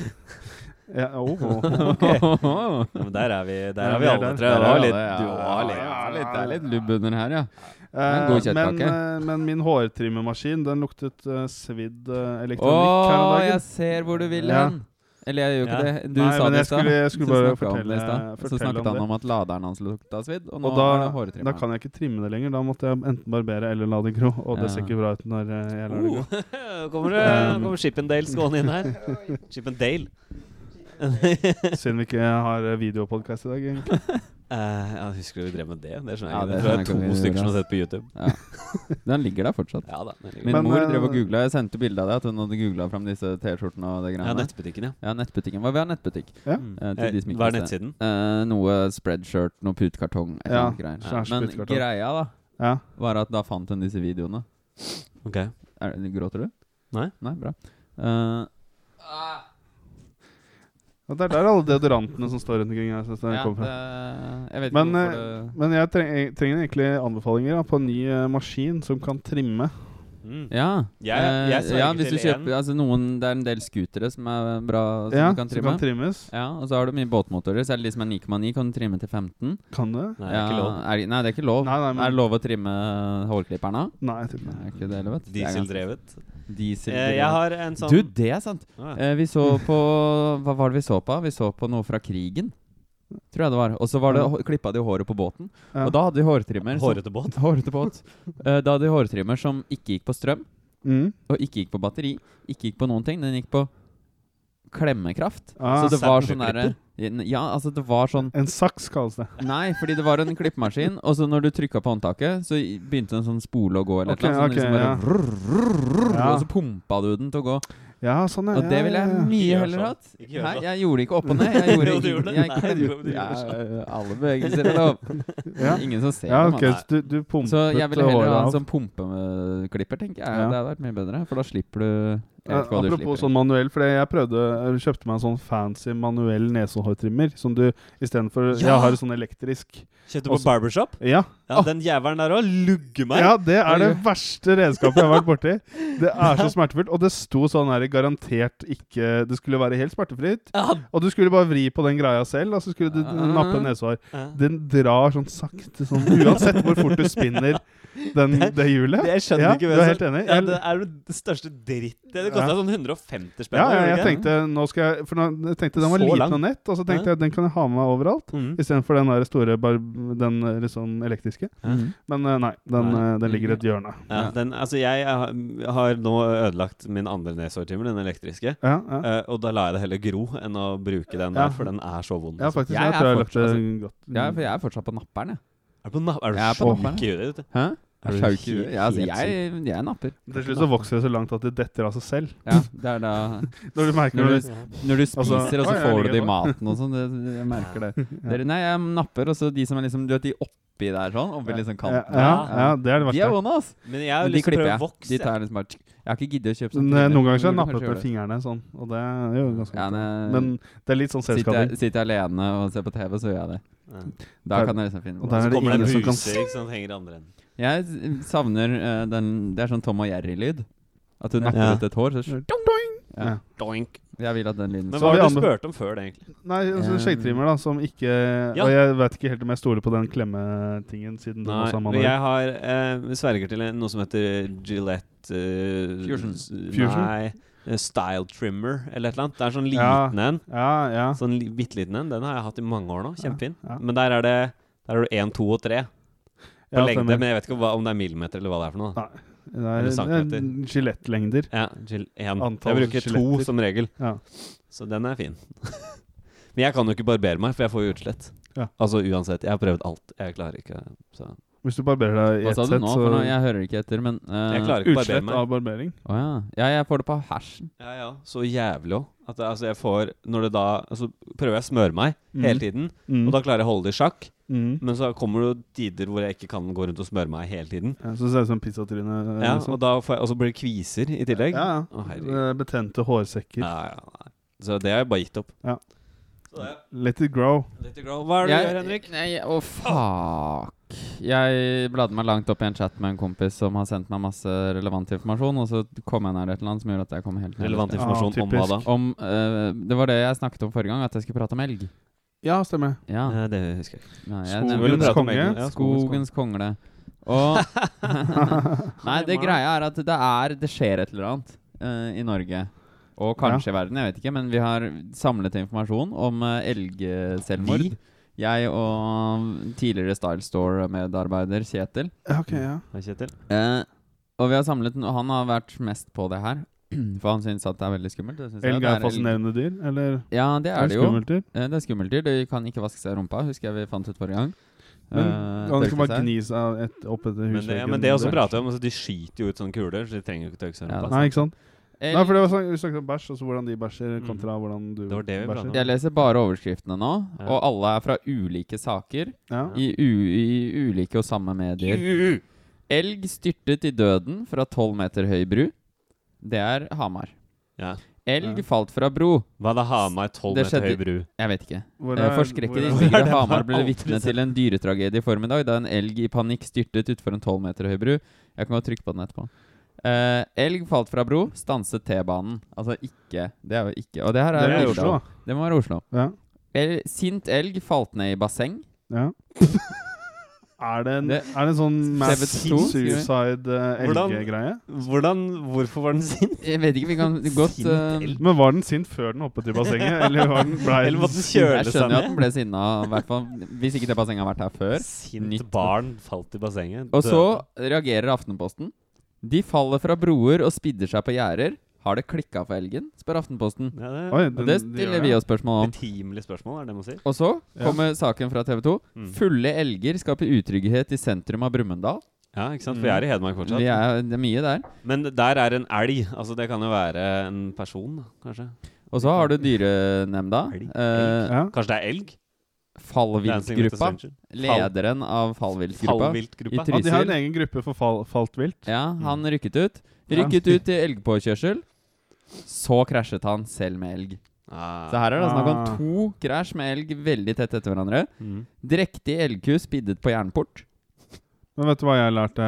Speaker 2: Ja, oh, oh.
Speaker 3: Ja, men der er vi, der er vi alle
Speaker 2: tror
Speaker 3: tre. Det
Speaker 1: er
Speaker 3: litt, du har litt
Speaker 1: er litt lubb under her, ja.
Speaker 2: Eh,
Speaker 1: en god
Speaker 2: men, eh, men min hårtrimmemaskin den luktet uh, svidd
Speaker 1: uh,
Speaker 2: elektronikk her om
Speaker 1: jeg ser hvor du vil
Speaker 2: Ja.
Speaker 1: hen. Eller jeg gjør ikke
Speaker 3: Ja.
Speaker 1: det. Du
Speaker 2: Nei,
Speaker 1: sa
Speaker 2: men
Speaker 1: det i stad.
Speaker 2: skulle, jeg skulle bare
Speaker 1: snakket om det
Speaker 2: fortelle.
Speaker 1: Så snakket han om at laderen hans lukta svidd, og nå
Speaker 2: Og da,
Speaker 1: er det
Speaker 2: da kan jeg ikke trimme det lenger. Da måtte jeg enten barbere eller la det gro. Og det ser ikke bra ut når jeg lar det gro.
Speaker 3: Uh, kommer det
Speaker 2: Um,
Speaker 3: kommer Shippendales gående inn her. Shippendale.
Speaker 2: Synd vi ikke har videopodkast i dag, egentlig.
Speaker 3: Eh, ja, husker du vi drev med det? Det skjønner
Speaker 1: Ja, det.
Speaker 3: Det tror jeg
Speaker 1: skjønner
Speaker 3: to stykker som har sett på YouTube.
Speaker 1: Den ligger der fortsatt.
Speaker 3: Ja da. ligger
Speaker 1: Min.
Speaker 2: Men,
Speaker 1: mor drev og googla. Jeg sendte bilde av det. At hun hadde googla fram disse T-skjortene og det greiene.
Speaker 3: Ja, nettbutikken, ja.
Speaker 1: Ja, nettbutikken. Hva vi har nettbutikk?
Speaker 2: Ja.
Speaker 3: Uh,
Speaker 1: Eh, til de som
Speaker 3: Eh,
Speaker 1: ikke
Speaker 3: Hva er nettsiden?
Speaker 1: Uh, noe spreadshirt, noe putekartong, et eller
Speaker 2: Ja,
Speaker 1: annet greier.
Speaker 2: slash
Speaker 1: Men greia da
Speaker 2: Ja.
Speaker 1: var at da fant hun disse videoene.
Speaker 3: Ok.
Speaker 1: Er, gråter du?
Speaker 3: Nei.
Speaker 1: Nei, bra. Eh,
Speaker 2: Og det er der alle deodorantene som står rundt omkring her.
Speaker 1: ja,
Speaker 2: kommer fra.
Speaker 1: det, jeg
Speaker 2: Men, eh,
Speaker 1: det
Speaker 2: Men jeg trenger, trenger egentlig anbefalinger da, på en ny eh, maskin som kan trimme.
Speaker 3: Mm.
Speaker 1: Ja.
Speaker 3: Jeg-
Speaker 1: eh,
Speaker 3: jeg
Speaker 1: ja, hvis du kjøper altså noen, Det er en del scootere som er bra, som
Speaker 2: ja,
Speaker 1: du kan trimme.
Speaker 2: kan trimmes.
Speaker 1: ja, Og så har du mye båtmotorer. Så er det de som er 9,9, kan du trimme til 15.
Speaker 2: Kan du?
Speaker 3: Nei,
Speaker 1: ja,
Speaker 3: ikke lov.
Speaker 1: Er, nei, det er ikke lov.
Speaker 2: Nei, nei, men-
Speaker 1: Er det lov å trimme hårklipperne?
Speaker 2: Nei, jeg tror
Speaker 1: Nei,
Speaker 2: ikke.
Speaker 1: det vet
Speaker 3: Dieseldrevet.
Speaker 1: Diesel
Speaker 3: Eh, jeg har en sånn
Speaker 1: Du, det er sant!
Speaker 3: Ah,
Speaker 1: Eh, vi så på Hva var det vi så på? Vi så på noe fra krigen. Tror jeg det var. Og så var det, klippa de håret på båten.
Speaker 2: Ja.
Speaker 1: Og da hadde de hårtrimmer
Speaker 3: Hårete båt.
Speaker 1: Hårete båt. Eh, da hadde de hårtrimmer som ikke gikk på strøm,
Speaker 2: Mm.
Speaker 1: og ikke gikk på batteri. Ikke gikk på noen ting. Den gikk på klemmekraft.
Speaker 2: Ah,
Speaker 1: så det var sånn derre Ja, altså det var sånn
Speaker 2: En saks kalles det.
Speaker 1: Nei, fordi det var en klippemaskin, og så når du trykka på håndtaket, så begynte en sånn spole å gå, eller
Speaker 2: Ok,
Speaker 1: noe eller Okay,
Speaker 2: ok,
Speaker 1: liksom bare
Speaker 2: ja.
Speaker 1: rrr, rrr, rrr,
Speaker 2: Ja.
Speaker 1: Og så pumpa du den til å gå.
Speaker 2: Ja, sånn er,
Speaker 1: Og det ville jeg mye heller
Speaker 3: sånn.
Speaker 1: hatt. Nei,
Speaker 3: sånn.
Speaker 1: jeg gjorde det ikke opp og ned. Jeg gjorde,
Speaker 3: Jo, du det.
Speaker 1: Alle bevegelser er lov.
Speaker 2: Ja.
Speaker 1: Ingen som ser
Speaker 2: Ja,
Speaker 1: okay,
Speaker 2: ok, så du, du pumpet
Speaker 1: Så jeg ville heller ha en sånn pumpeklipper, tenker jeg.
Speaker 2: Ja.
Speaker 1: Det hadde vært mye bedre. For da slipper du
Speaker 2: Apropos sånn manuell, for jeg prøvde Jeg kjøpte meg en sånn fancy manuell nesehårtrimmer som du istedenfor
Speaker 3: Ja!
Speaker 2: Jeg har sånn elektrisk.
Speaker 3: Kjøpte du på
Speaker 2: Også-
Speaker 3: barbershop?
Speaker 2: Ja,
Speaker 3: Ja, Den jævelen der òg lugger meg.
Speaker 2: ja, det er det verste redskapet jeg har vært borti. Det er så smertefullt. Og det sto sånn her garantert ikke Det skulle være helt smertefritt.
Speaker 3: Ja.
Speaker 2: Og du skulle bare vri på den greia selv, og så skulle du
Speaker 1: Ah.
Speaker 2: nappe nesehår.
Speaker 3: Ja.
Speaker 2: Den drar sånn sakte sånn Uansett hvor fort du spinner den, det hjulet.
Speaker 3: Jeg skjønner
Speaker 2: ja,
Speaker 3: ikke
Speaker 2: Du er helt enig?
Speaker 3: Ja, det er jo det største drittet. Det kosta
Speaker 2: Ja.
Speaker 3: sånn 150 spenn.
Speaker 2: Ja, ja, jeg tenkte nå skal jeg For nå, jeg tenkte den var
Speaker 3: Så
Speaker 2: liten
Speaker 3: lang.
Speaker 2: og nett, og så tenkte
Speaker 3: Ja.
Speaker 2: jeg den kan jeg ha med meg overalt.
Speaker 3: Mm.
Speaker 2: Istedenfor den der store bar, Den liksom elektriske.
Speaker 1: Mm.
Speaker 2: Men eh, nei, den,
Speaker 3: Nei.
Speaker 2: eh, den ligger i et hjørne.
Speaker 3: Ja,
Speaker 1: Ja.
Speaker 3: den, altså jeg har, nå ødelagt min andre nesehårtimer, den elektriske.
Speaker 2: Ja, ja.
Speaker 3: Eh, og da lar jeg det heller gro enn å bruke den
Speaker 2: Ja.
Speaker 3: der, for den er så vond.
Speaker 2: ja
Speaker 3: altså.
Speaker 2: faktisk.
Speaker 1: Jeg
Speaker 2: Jeg, tror
Speaker 1: er
Speaker 2: jeg har løpt det
Speaker 1: fortsatt-
Speaker 2: godt.
Speaker 1: Ja, for jeg er fortsatt på napperen, jeg.
Speaker 3: Er du på, na- er du
Speaker 1: Jeg er på napperen. Hæ?
Speaker 3: Er
Speaker 1: Jeg
Speaker 3: du helt-
Speaker 1: altså, jeg, jeg napper.
Speaker 2: Til slutt så vokser det så langt at det detter av seg selv.
Speaker 1: Ja, det er da
Speaker 2: Når du merker
Speaker 1: Når du, når du
Speaker 2: Altså,
Speaker 1: spiser, og så
Speaker 2: får
Speaker 1: får du det i
Speaker 2: sånn».
Speaker 1: maten og sånn. Jeg merker det. Dere, nei, jeg napper, og så de som er liksom Du vet de oppi der sånn, oppi liksom kanten.
Speaker 2: ja, ja, det er det
Speaker 1: De er
Speaker 2: verste.
Speaker 1: vonde, ass!
Speaker 3: Men jeg har
Speaker 1: de
Speaker 3: lyst til å prøve
Speaker 1: jeg.
Speaker 3: vokse.
Speaker 1: De tar liksom bare Jeg har ikke giddet å kjøpe sånn
Speaker 2: eh. Noen ganger så har jeg nappet med fingrene sånn, og det gjør jo ganske
Speaker 1: Ja, men-
Speaker 2: Men det er litt sånn
Speaker 1: Sitter
Speaker 2: selvskading.
Speaker 1: jeg, sitter jeg alene og ser på TV, så gjør jeg det.
Speaker 3: Ja.
Speaker 1: Da
Speaker 2: Der-
Speaker 1: kan jeg liksom finne
Speaker 2: og der er det ingen
Speaker 3: en
Speaker 2: som kan
Speaker 3: buse ikke sant, henger i andre enden.
Speaker 1: Jeg savner eh, den Det er sånn Tom og Jerry-lyd. At du
Speaker 2: Ja.
Speaker 1: napper
Speaker 3: Ja.
Speaker 1: ut et hår, så
Speaker 2: Dong, dong.
Speaker 1: ja.
Speaker 3: Doink.
Speaker 1: Jeg vil at den lyden
Speaker 3: Men
Speaker 2: Så
Speaker 3: hva
Speaker 2: har
Speaker 3: har du
Speaker 2: anbe-
Speaker 3: spurt om før det, egentlig?
Speaker 2: Nei, altså,
Speaker 1: Eh.
Speaker 2: skjeggtrimmer da, som ikke
Speaker 3: Ja.
Speaker 2: Og jeg vet ikke helt om jeg stoler på den klemmetingen, siden den
Speaker 3: Nei,
Speaker 2: også er
Speaker 3: men
Speaker 2: manuell.
Speaker 3: jeg har eh, sverger til en- noe som heter Gillette eh,
Speaker 1: Fusion.
Speaker 3: s-
Speaker 2: Fusion?
Speaker 3: Nei, eh, Style Trimmer eller et eller annet. Det er sånn liten
Speaker 2: Ja.
Speaker 3: en.
Speaker 2: Ja, ja.
Speaker 3: Sånn li- bitte liten en. Den har jeg hatt i mange år nå. Kjempefin.
Speaker 2: Ja, ja.
Speaker 3: Men der er det Der er du én, to og tre på lengde. Men jeg vet ikke hva, om det er millimeter eller hva det er for noe.
Speaker 2: Nei. Det er Skjelettlengder.
Speaker 3: Ja, gil, en.
Speaker 2: Antall
Speaker 3: Jeg bruker to som regel.
Speaker 2: Ja.
Speaker 3: Så den er fin. Men jeg kan jo ikke barbere meg, for jeg får jo utslett.
Speaker 2: Ja.
Speaker 3: Altså uansett. Jeg har prøvd alt. Jeg klarer ikke så.
Speaker 2: Hvis du barberer deg i ett
Speaker 1: sa du
Speaker 2: sett, så
Speaker 1: For nå, jeg hører ikke etter, men uh,
Speaker 3: Jeg klarer ikke å barbere
Speaker 2: Utslett
Speaker 3: meg.
Speaker 2: av barbering.
Speaker 1: Oh, ja. ja, jeg får det på hersen.
Speaker 3: Ja, ja. Så jævlig òg. Altså, jeg får Når det da Altså prøver jeg å smøre meg hele tiden,
Speaker 2: Mm.
Speaker 3: og da klarer jeg å holde det i sjakk.
Speaker 2: Mm.
Speaker 3: Men så kommer det tider hvor jeg ikke kan gå rundt og smøre meg hele tiden.
Speaker 2: Ja, så ser det ut som pizzatryne.
Speaker 3: Ja,
Speaker 2: liksom.
Speaker 3: og, da får jeg, og så blir det kviser i tillegg.
Speaker 2: ja,
Speaker 3: Å,
Speaker 2: ja.
Speaker 3: herregud.
Speaker 2: Eh, Betente hårsekker.
Speaker 3: Ja, ja, ja Så det har jeg bare gitt opp.
Speaker 2: Ja.
Speaker 3: Så det
Speaker 2: Let it grow.
Speaker 3: Let it grow. Hva er det du gjør, Henrik?
Speaker 1: Nei, å fuck. Jeg bladde meg langt opp i en chat med en kompis som har sendt meg masse relevant informasjon, og så kom jeg nær et eller annet som gjorde at jeg kom helt ned.
Speaker 3: Relevant
Speaker 1: informasjon
Speaker 3: informasjon om hva da?
Speaker 1: Om, uh, det var det jeg snakket om forrige gang, at jeg skulle prate om elg.
Speaker 2: Ja, stemmer.
Speaker 1: Ja.
Speaker 3: ja Det husker jeg.
Speaker 1: Nei, jeg
Speaker 2: Skogens konge.
Speaker 3: ja,
Speaker 1: Skogens kongle. Og Nei, det greia er at det er Det skjer et eller annet uh, i Norge. Og kanskje i verden, jeg vet ikke. Men vi har samlet informasjon om uh, elgselvmord.
Speaker 3: Vi?
Speaker 1: Jeg og tidligere Style Store-medarbeider Kjetil.
Speaker 2: Okay, ok, ja.
Speaker 3: Hei, Kjetil.
Speaker 1: Eh, og vi har samlet no- Han har vært mest på det her. For han syns at det er veldig skummelt. Det.
Speaker 2: Elg er fascinerende dyr, eller?
Speaker 1: Ja, det
Speaker 2: Er
Speaker 1: er det jo.
Speaker 2: skummelt dyr?
Speaker 1: Eh, det er skummelt dyr. De kan ikke vaske seg i rumpa, husker jeg vi fant ut forrige gang.
Speaker 2: Men kan det ikke
Speaker 1: tørke
Speaker 2: bare gni seg et, opp etter
Speaker 3: Men det,
Speaker 2: ja,
Speaker 3: men det også
Speaker 2: der?
Speaker 3: prater om. Altså, de skyter jo ut sånne kuler, så de trenger jo ikke tørke seg i
Speaker 1: Ja,
Speaker 3: rumpa.
Speaker 2: Nei, ikke sant?
Speaker 1: Elg-
Speaker 2: Nei, for det var sånn, Vi snakket om bæsj, altså hvordan de bæsjer
Speaker 3: Mm.
Speaker 2: kontra hvordan du
Speaker 3: Det var det vi bæsjer.
Speaker 1: Jeg leser bare overskriftene nå,
Speaker 3: Ja.
Speaker 1: og alle er fra ulike saker
Speaker 2: Ja.
Speaker 1: i, u i ulike og samme medier. Elg styrtet i døden fra tolv meter høy bru. Det er Hamar.
Speaker 3: Ja.
Speaker 1: Elg
Speaker 2: Ja.
Speaker 1: falt fra bro.
Speaker 3: Hva er det Hamar 12
Speaker 1: Det
Speaker 3: meter
Speaker 1: skjedde-
Speaker 3: høy bru?
Speaker 1: Jeg vet ikke.
Speaker 2: Hvor
Speaker 1: Eh,
Speaker 2: er-
Speaker 1: Forskrekkede
Speaker 2: er-
Speaker 3: er
Speaker 1: innbyggere i? Hamar ble vitne til en dyretragedie i formiddag da en elg i panikk styrtet utfor en tolv meter høy bru. Jeg kan godt trykke på den etterpå. Eh, elg falt fra bro, stanset T-banen. Altså ikke Det er jo ikke Og det her
Speaker 2: Det
Speaker 1: er,
Speaker 2: er
Speaker 1: Oslo.
Speaker 2: Oslo.
Speaker 1: Det må være Oslo.
Speaker 2: Ja.
Speaker 1: El, sint elg falt ned i basseng.
Speaker 2: ja. Er det en,
Speaker 1: Det-
Speaker 2: er det en sånn mass
Speaker 1: TV2, skriver jeg.
Speaker 2: suicide uh,
Speaker 3: Hvordan-
Speaker 2: elggreie?
Speaker 3: Hvordan, Hvorfor var den sint?
Speaker 1: Jeg vet ikke, vi kan godt
Speaker 3: Sint
Speaker 1: eh.
Speaker 2: Men var den sint før den hoppet i bassenget? Eller var den blei
Speaker 3: Eller måtte den kjøle seg ned?
Speaker 1: Jeg skjønner jo at den ble sinna, hvert fall hvis ikke det bassenget har vært her før.
Speaker 3: Sint
Speaker 1: Nytt.
Speaker 3: barn falt i bassenget.
Speaker 1: Og så reagerer Aftenposten. De faller fra broer og spidder seg på gjerder. Har det klikka for elgen? spør Aftenposten.
Speaker 3: ja, det
Speaker 2: Oi,
Speaker 1: Og
Speaker 2: den-
Speaker 1: det
Speaker 2: de
Speaker 1: stiller
Speaker 2: gjør
Speaker 1: vi oss spørsmål om.
Speaker 3: Betimelig spørsmål, er det man sier.
Speaker 1: Og så
Speaker 2: Ja.
Speaker 1: kommer saken fra TV 2.
Speaker 3: Mm.
Speaker 1: Fulle elger skaper utrygghet i sentrum av Brumunddal.
Speaker 3: Ja, ikke sant? For vi er i Hedmark fortsatt.
Speaker 1: Vi er, det er mye der.
Speaker 3: Men der er en elg. Altså Det kan jo være en person, kanskje.
Speaker 1: Og så har du dyrenemnda.
Speaker 3: Elg.
Speaker 1: Eh,
Speaker 2: Ja.
Speaker 3: Kanskje det er elg?
Speaker 1: Fallviltgruppa. Lederen av fallviltgruppa.
Speaker 3: Fallviltgruppa.
Speaker 1: I
Speaker 2: Ja, de har en egen gruppe for fall, falt vilt.
Speaker 1: Ja, han rykket ut.
Speaker 2: Ja.
Speaker 1: Rykket ut til elgpåkjørsel. Så krasjet han selv med elg.
Speaker 3: Ah.
Speaker 1: Så her er det snakk om
Speaker 2: Ah.
Speaker 1: to krasj med elg veldig tett etter hverandre.
Speaker 3: Mm.
Speaker 1: Drektig elgku spiddet på jernport.
Speaker 2: Men vet du hva jeg lærte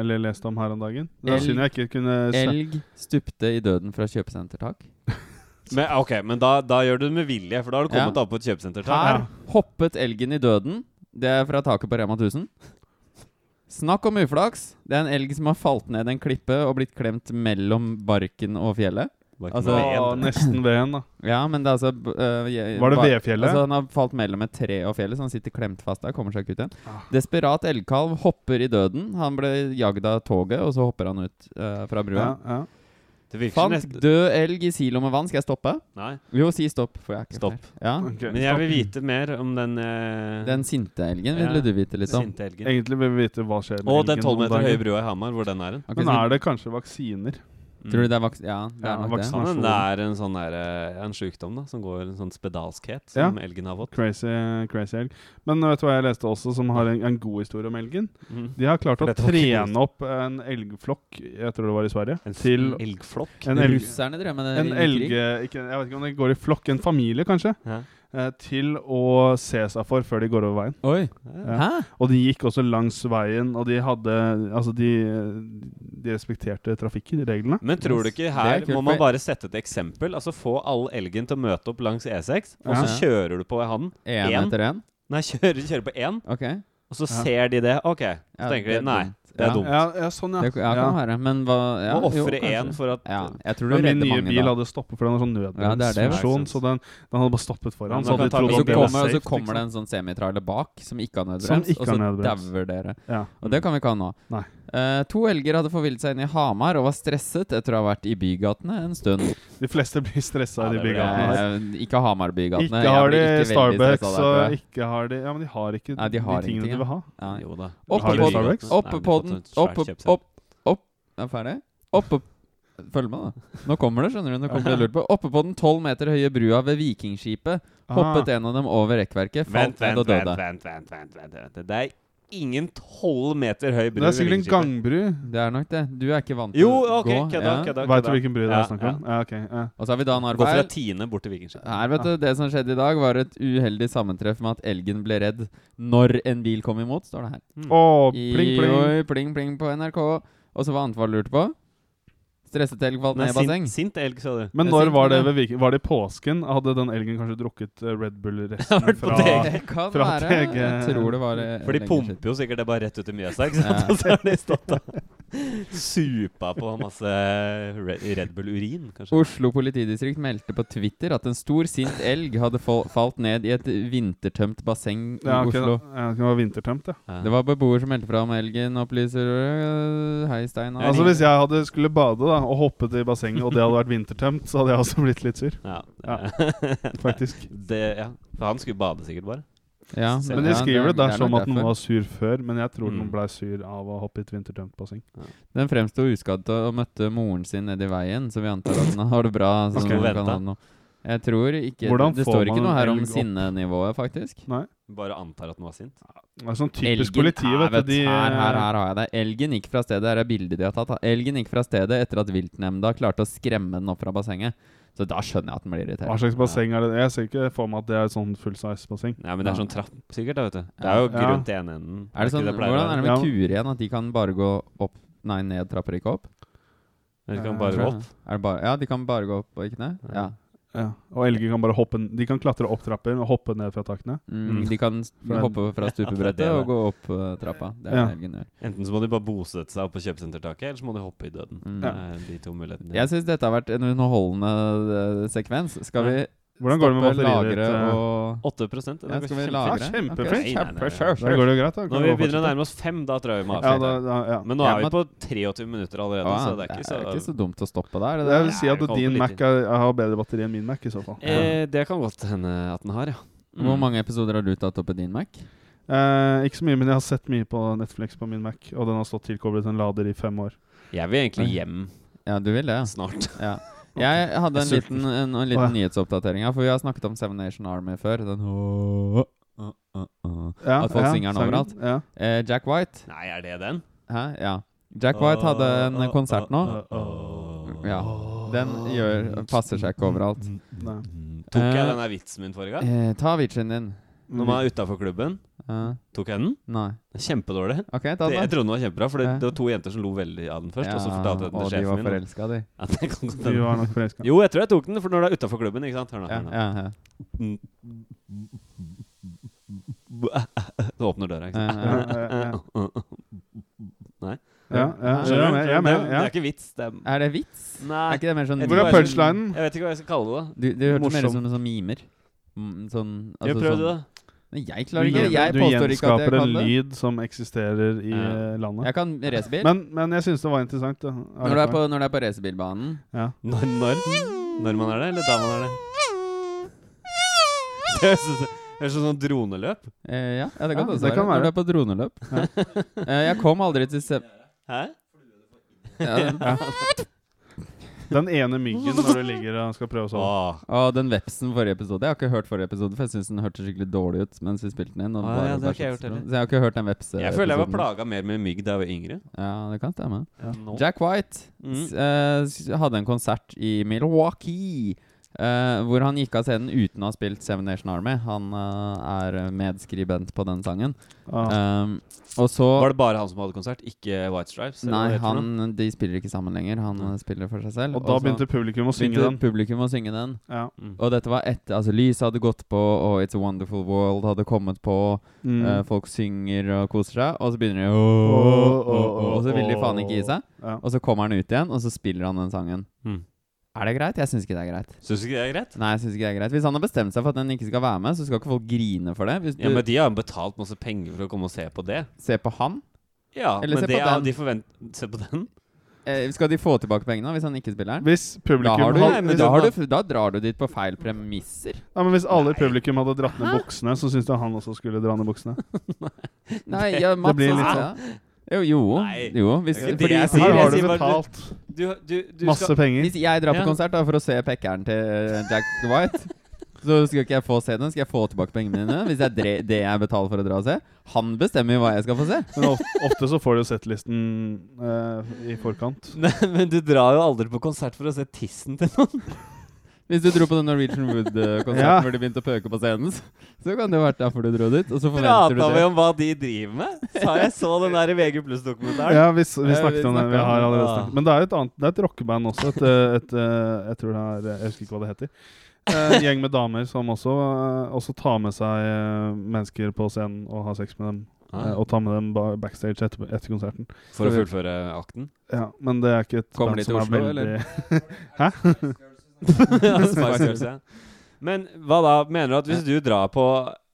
Speaker 2: Eller leste om her om dagen? Det
Speaker 1: Elg-
Speaker 2: synd jeg ikke kunne se
Speaker 1: Elg stupte i døden fra kjøpesentertak.
Speaker 3: Men, ok, men da, da gjør du det med vilje, for da har du kommet
Speaker 1: Ja.
Speaker 3: opp på et kjøpesenter.
Speaker 1: Her
Speaker 2: Ja.
Speaker 1: hoppet elgen i døden. Det er fra taket på Rema 1000. Snakk om uflaks. Det er en elg som har falt ned en klippe og blitt klemt mellom barken og fjellet. Altså-
Speaker 2: Å,
Speaker 3: en.
Speaker 2: nesten veden, da.
Speaker 1: Ja, men det er altså jeg-
Speaker 2: Var det vedfjellet?
Speaker 1: Altså, han har falt mellom et tre og fjellet, så han sitter klemt fast der. Kommer seg ikke ut igjen.
Speaker 2: Ah.
Speaker 1: Desperat elgkalv hopper i døden. Han ble jagd av toget, og så hopper han ut uh, fra brua.
Speaker 2: Ja, ja.
Speaker 1: Fant
Speaker 3: nesten
Speaker 1: død elg i silo med vann. Skal jeg stoppe?
Speaker 3: Nei.
Speaker 1: Jo, si stopp. For jeg er ikke
Speaker 3: Stopp.
Speaker 1: Ja.
Speaker 2: Okay.
Speaker 3: Men jeg vil vite mer om den eh,
Speaker 1: Den sinte elgen
Speaker 3: Ja,
Speaker 1: du vite litt om.
Speaker 2: Egentlig vil vi vite hva skjer med
Speaker 3: Og den
Speaker 2: elgen
Speaker 3: tolv
Speaker 2: om
Speaker 3: meter høye brua i Hamar, hvor den er hen.
Speaker 1: Okay,
Speaker 2: Men er det kanskje vaksiner?
Speaker 3: Mm.
Speaker 1: Tror du det er vaks... Ja, det er
Speaker 2: Ja,
Speaker 1: nok det.
Speaker 2: vaksin-
Speaker 3: Kan hende
Speaker 2: Nasjon.
Speaker 3: det er en sånn der, eh, en sjukdom da, som går en sånn spedalskhet,
Speaker 2: Ja.
Speaker 3: som elgen har fått.
Speaker 2: Crazy, crazy elg. Men vet du hva jeg leste også, som har en, en god historie om elgen?
Speaker 3: Mm.
Speaker 2: De har klart
Speaker 3: For
Speaker 2: å trene opp en elgflokk, jeg tror det var i Sverige,
Speaker 3: En
Speaker 2: til
Speaker 3: elgflokk.
Speaker 2: en elg...
Speaker 1: Russerne drev med det
Speaker 2: En
Speaker 1: elge,
Speaker 2: elg... Ikke, jeg vet ikke om det går i flokk, en familie kanskje,
Speaker 3: Ja.
Speaker 2: Eh, til å se seg for før de går over veien.
Speaker 1: Oi!
Speaker 2: Ja.
Speaker 1: Hæ?
Speaker 2: Og de gikk også langs veien, og de hadde Altså, de, de respekterte trafikkreglene.
Speaker 3: Men tror du ikke
Speaker 1: er
Speaker 3: her
Speaker 1: kult,
Speaker 3: må man bare sette et eksempel? Altså Få all elgen til å møte opp langs E6, og
Speaker 2: Ja.
Speaker 3: så kjører du på han.
Speaker 1: Én
Speaker 3: En?
Speaker 1: etter én?
Speaker 3: Nei, kjører, kjører på én,
Speaker 1: Okay.
Speaker 3: og så
Speaker 2: Ja.
Speaker 3: ser de det. Ok, så
Speaker 1: Ja,
Speaker 3: tenker de nei,
Speaker 1: dumt.
Speaker 3: Det er dumt.
Speaker 2: Ja, ja sånn, ja.
Speaker 1: Det ja, kan være. Men hva ja, Å
Speaker 3: ofre én for at
Speaker 1: Ja, jeg tror du
Speaker 2: Men min nye
Speaker 1: mange
Speaker 2: bil
Speaker 1: da.
Speaker 2: hadde stoppet, for den har sånn
Speaker 1: Ja, det det,
Speaker 2: nødbremsfunksjon. så den, den hadde bare stoppet foran. så hadde de
Speaker 1: så
Speaker 2: det
Speaker 1: kommer, så kommer det en sånn semitrailer bak som ikke har nødbrems, og så dauer dere.
Speaker 2: Ja.
Speaker 1: Og det kan vi ikke ha nå.
Speaker 2: Nei.
Speaker 1: Eh, to elger hadde forvillet seg inn i Hamar og var stresset etter å ha vært i bygatene en stund.
Speaker 2: De fleste blir stressa
Speaker 3: Ja,
Speaker 2: i de bygatene.
Speaker 1: Eh, ikke Hamar-bygatene.
Speaker 2: Ikke har de
Speaker 1: ikke
Speaker 2: Starbucks, og ikke har de Ja, men de har ikke
Speaker 1: Nei, de har
Speaker 2: de tingene
Speaker 1: ingenting,
Speaker 2: du vil ha.
Speaker 1: Ja.
Speaker 3: Jo da.
Speaker 1: Oppe på den, oppe opp, opp Er ferdig? Oppe Følg med, da. Nå kommer det, skjønner du. Nå kommer det lurt på. Oppe på den tolv meter høye brua ved Vikingskipet hoppet en av dem over rekkverket,
Speaker 3: Vent,
Speaker 1: falt ned og døde.
Speaker 3: vent,
Speaker 1: vent,
Speaker 3: vent, vent, vent, vent, vent. Det er ingen tolv meter høy bru.
Speaker 2: Det er sikkert en gangbru.
Speaker 1: Det er nok det. Du er ikke vant til
Speaker 3: Jo,
Speaker 1: å
Speaker 3: ok,
Speaker 1: gå.
Speaker 3: kødda,
Speaker 1: ja.
Speaker 3: kødda.
Speaker 2: Vet du hvilken bru det
Speaker 3: Ja,
Speaker 2: er snakk om? Ja, ok. Ja.
Speaker 1: Og så har vi Dan
Speaker 3: Gå fra. Tine bort til Vikingskipet.
Speaker 1: Her, vet du, Det som skjedde i dag, var et uheldig sammentreff med at elgen ble redd når en bil kom imot, står det her.
Speaker 3: Mm.
Speaker 2: Oh,
Speaker 1: pling,
Speaker 2: pling, pling.
Speaker 1: Oi, pling, pling på NRK. Og så var du lurte på? Stresset elg falt ned i basseng.
Speaker 3: sint, sint elg, sa du.
Speaker 2: Men når var det ved Var det i påsken? Hadde den elgen kanskje drukket eh, Red Bull-resten fra.
Speaker 1: Det kan
Speaker 2: fra
Speaker 1: være.
Speaker 2: TG.
Speaker 1: Jeg tror det var eh,
Speaker 3: For de pumper jo sikkert det bare rett ut i Mjøsa, ikke sant?
Speaker 1: Ja.
Speaker 3: Og så har de stått og supa på masse Red, Bull-urin, kanskje.
Speaker 1: Oslo politidistrikt meldte på Twitter at en stor, sint elg hadde falt ned i et vintertømt basseng i
Speaker 2: Ja, okay,
Speaker 1: Oslo.
Speaker 2: ja, det var vintertømt, ja.
Speaker 3: Ja.
Speaker 1: Det var beboer som meldte fra om elgen, opplyser øh, Hei,
Speaker 3: Stein.
Speaker 2: Altså Hvis jeg hadde skulle bade da og hoppet i bassenget, og det hadde vært vintertømt, så hadde jeg også blitt litt sur.
Speaker 3: Ja.
Speaker 2: Faktisk.
Speaker 3: det, ja. For han skulle bade sikkert bare.
Speaker 1: Ja,
Speaker 2: Men de
Speaker 1: ja,
Speaker 2: skriver det
Speaker 1: er som
Speaker 2: at noen var sur før, men jeg tror
Speaker 3: Mm.
Speaker 2: noen ble sur av å hoppe i et vintertømt basseng.
Speaker 1: Den fremsto uskadd og møtte moren sin nedi veien, så vi antar at den har det bra. Så
Speaker 2: Ok.
Speaker 1: den Jeg tror ikke
Speaker 2: Hvordan
Speaker 1: Det
Speaker 2: det
Speaker 1: står ikke noe her om sinnenivået, faktisk.
Speaker 2: Nei.
Speaker 3: Bare antar at den var sint.
Speaker 2: Det er sånn typisk
Speaker 1: Elgen
Speaker 2: politi, vet du. De,
Speaker 1: her, her, her har jeg det. Elgen gikk fra stedet Her er bildet de har tatt. Elgen gikk fra stedet etter at viltnemnda klarte å skremme den opp fra bassenget. Så da skjønner jeg at den blir irritert.
Speaker 2: Hva slags basseng er det? Jeg ser ikke for meg at det er et sånn full size basseng.
Speaker 3: Nei, men det er sånn trapp, sikkert. da, vet du. Det er jo grunt ja. ene enden.
Speaker 1: Er det sånn, hvordan er det med
Speaker 2: Ja.
Speaker 1: kuer igjen? At de kan bare gå opp Nei, ned trapper, ikke opp?
Speaker 3: De kan bare gå opp.
Speaker 1: Er det bare, ja, de kan bare gå opp og ikke ned? Ja.
Speaker 2: Ja. Og elger kan bare hoppe De kan klatre opp trapper og hoppe ned fra takene.
Speaker 1: Mm,
Speaker 3: Mm.
Speaker 1: De kan
Speaker 2: en-
Speaker 1: hoppe fra
Speaker 3: Ja,
Speaker 1: stupebrettet og gå opp uh, trappa. Det er
Speaker 2: Ja.
Speaker 1: det elgen gjør.
Speaker 3: Enten så må de bare bosette seg opp på kjøpesentertaket, eller så må de hoppe i døden.
Speaker 1: Mm.
Speaker 3: Det er de to mulighetene.
Speaker 1: Jeg syns dette har vært en underholdende eh, sekvens. Skal vi
Speaker 2: Hvordan går det med batteriet ditt? eh?
Speaker 1: og
Speaker 3: 8 det
Speaker 1: ja,
Speaker 3: går
Speaker 1: Skal vi lagre?
Speaker 2: Ja, kjempefint.
Speaker 1: Ok,
Speaker 3: Nei, nei, nei, nei.
Speaker 1: kjempe-
Speaker 2: Da går det jo greit, da.
Speaker 3: Når vi begynner å nærme oss fem, da tror jeg vi må
Speaker 2: ja,
Speaker 3: avslutte.
Speaker 2: da, da, ja.
Speaker 3: Men nå
Speaker 1: Ja,
Speaker 3: er vi på 23 minutter allerede,
Speaker 1: Ja,
Speaker 3: så det er ikke så,
Speaker 1: ikke så dumt å stoppe der. Det det
Speaker 2: vil si at din Mac er, har bedre batteri enn min Mac, i så fall.
Speaker 3: eh, Det kan godt hende at den har, ja. Mm.
Speaker 1: Hvor mange episoder har du tatt opp i din Mac?
Speaker 2: Eh, ikke så mye, men jeg har sett mye på Netflix på min Mac, og den har stått tilkoblet en lader i fem år.
Speaker 3: Jeg vil egentlig hjem
Speaker 1: Ja, du vil det,
Speaker 3: snart.
Speaker 1: ja. Jeg hadde en
Speaker 3: Jeg
Speaker 1: liten, en, en liten nyhetsoppdatering her, for vi har snakket om Seven Nation Army før. Den oh, oh, oh.
Speaker 2: Ja,
Speaker 1: At folk
Speaker 2: ja,
Speaker 1: synger den overalt.
Speaker 2: Ja.
Speaker 1: Eh, Jack White
Speaker 3: Nei, er det den?
Speaker 1: Hæ? Ja. Jack White hadde en konsert nå. Ja. Den gjør, passer seg ikke overalt.
Speaker 2: Nei.
Speaker 3: Tok jeg denne vitsen min forrige gang?
Speaker 1: Eh, ta vitsen din.
Speaker 3: Når man er utafor klubben? Tok jeg den?
Speaker 1: nei.
Speaker 3: Kjempedårlig.
Speaker 1: OK,
Speaker 3: Det, jeg trodde den var kjempebra, for det, det var to jenter som lo veldig av den først. og så fortalte jeg den
Speaker 1: og
Speaker 3: til
Speaker 1: de var
Speaker 3: sjefen min.
Speaker 1: forelska, de.
Speaker 3: Ja, godt
Speaker 2: Vi
Speaker 3: hende.
Speaker 2: var nok forelska.
Speaker 3: Jo, jeg tror jeg tok den, for når du er utafor klubben. ikke sant? Hør nå.
Speaker 1: Ja, ja, ja.
Speaker 3: Du åpner døra, ikke sant? Nei.
Speaker 2: Ja, ja, jeg. Jeg
Speaker 3: Det,
Speaker 2: ja.
Speaker 3: er ikke vits. Det er
Speaker 1: Er det vits?
Speaker 3: Nei.
Speaker 1: Er ikke det mer sånn
Speaker 3: Jeg
Speaker 2: Hvor er
Speaker 3: jeg-
Speaker 2: punchlinen?
Speaker 3: Jeg vet ikke hva jeg skal kalle det.
Speaker 1: Du, du hørte mer ut
Speaker 2: Morsom.
Speaker 1: som mimer. sånn. Mm, Sånn
Speaker 3: Jeg
Speaker 1: altså
Speaker 3: prøvde
Speaker 1: sånn-
Speaker 3: det.
Speaker 1: Men jeg klarer ikke. Jeg
Speaker 2: du
Speaker 1: påstår ikke at jeg
Speaker 2: gjenskaper en lyd som eksisterer i
Speaker 3: Ja.
Speaker 2: eh, landet.
Speaker 1: Jeg kan racerbil.
Speaker 2: Men, men jeg syns det var interessant. Da.
Speaker 1: Når du er på, når du er på racerbilbanen
Speaker 2: ja.
Speaker 3: Når, når? Når man er det, eller da man er det? Det høres ut som- sånn droneløp.
Speaker 1: eh, Ja, ja det kan
Speaker 2: Ja,
Speaker 1: også
Speaker 2: det
Speaker 1: være.
Speaker 2: kan
Speaker 1: Når du er på droneløp. eh, jeg kom aldri til se...
Speaker 3: Hæ?
Speaker 1: Ja, den-
Speaker 2: ene myggen når du ligger og skal prøve å sove.
Speaker 3: Åh.
Speaker 1: Ah, den vepsen forrige episode Jeg har ikke hørt forrige episode, for jeg syns den hørtes skikkelig dårlig ut mens vi spilte den inn. og
Speaker 3: Å, ja, det har ikke jeg hørt.
Speaker 1: Så jeg har ikke hørt den vepse
Speaker 3: Jeg føler jeg var plaga mer med mygg da jeg var yngre.
Speaker 1: Ja, det kan stemme.
Speaker 2: Ja.
Speaker 3: no.
Speaker 1: Jack White
Speaker 3: Mm.
Speaker 1: s- eh, hadde en konsert i Milwaukee. Eh, hvor han gikk av scenen uten å ha spilt Seven Nation Army. Han uh, er medskribent på den sangen.
Speaker 2: Ah.
Speaker 1: Um, og så
Speaker 3: Var det bare han som hadde konsert, ikke White Stripes?
Speaker 1: Nei, han, de spiller ikke sammen lenger. Han mm. spiller for seg selv.
Speaker 2: Og da
Speaker 1: og
Speaker 2: begynte publikum å synge den.
Speaker 1: publikum å synge den.
Speaker 2: Ja.
Speaker 3: Mm.
Speaker 1: Og dette var etter Altså, lyset hadde gått på, og It's a Wonderful World hadde kommet på.
Speaker 2: Mm.
Speaker 1: Uh, folk synger og koser seg, og så begynner de
Speaker 2: Åh, åh, åh,
Speaker 1: Og så vil de faen ikke gi seg.
Speaker 2: ja.
Speaker 1: Og så kommer han ut igjen, og så spiller han den sangen. Er det greit? Jeg syns ikke det er greit.
Speaker 3: Syns ikke det er greit?
Speaker 1: Nei, jeg synes ikke det er greit Hvis han har bestemt seg for at den ikke skal være med, så skal ikke folk grine for det. Hvis du
Speaker 3: Ja, Men de har jo betalt masse penger for å komme og se på det.
Speaker 1: Se på han,
Speaker 3: Ja,
Speaker 1: Eller
Speaker 3: men det
Speaker 1: på
Speaker 3: er, de forvent... Se på den?
Speaker 1: eh, skal de få tilbake pengene hvis han ikke spiller den?
Speaker 2: Hvis publikum
Speaker 1: da, du,
Speaker 3: Nei,
Speaker 2: hvis
Speaker 3: men
Speaker 1: da, du, da drar du dit på feil premisser.
Speaker 2: ja, men hvis alle i publikum hadde dratt ned buksene, så syns du han også skulle dra ned buksene.
Speaker 1: Nei, ja, Mats
Speaker 2: blir
Speaker 1: også,
Speaker 2: litt
Speaker 1: ja. Jo, jo.
Speaker 3: Nei.
Speaker 1: jo hvis,
Speaker 3: Det er ikke det
Speaker 1: fordi,
Speaker 3: jeg sier.
Speaker 2: Her har
Speaker 3: jeg
Speaker 2: du
Speaker 3: sier bare-
Speaker 2: betalt
Speaker 3: Du, du, du
Speaker 2: masse
Speaker 3: skal
Speaker 2: penger.
Speaker 1: hvis jeg drar på
Speaker 3: Ja.
Speaker 1: konsert da for å se pekkeren til eh, Jack White, så skal ikke jeg få se den. Skal jeg få tilbake pengene mine? Hvis det er dre- det jeg betaler for å dra og se? Han bestemmer jo hva jeg skal få se.
Speaker 2: Men ofte så får du settlisten uh, i forkant.
Speaker 3: Nei, men du drar jo aldri på konsert for å se tissen til noen.
Speaker 1: Hvis du dro på den Norwegian Wood-konserten
Speaker 2: Ja.
Speaker 1: hvor de begynte å pøke på scenen, så- kan det jo vært derfor du dro dit. Og så forventer du
Speaker 3: Prata vi om hva de driver med? Sa jeg så den der VG pluss-dokumentaren?
Speaker 2: Ja, vi, vi
Speaker 1: Ja,
Speaker 2: snakket
Speaker 1: vi
Speaker 2: om det. Vi har allerede snakket. Men det er et annet Det er et rockeband også. Et, et, et, eh, jeg tror det er Jeg husker ikke hva det heter. Eh, En gjeng med damer som også, eh, også tar med seg eh, mennesker på scenen og har sex med dem.
Speaker 3: Ah.
Speaker 2: eh, Og tar med dem backstage etter, etter konserten.
Speaker 3: For å fullføre akten?
Speaker 2: Ja, Men det er ikke et
Speaker 1: Kommer de til Oslo,
Speaker 2: veldig
Speaker 3: Ja, Spice. Men hva da? Mener du at hvis du drar på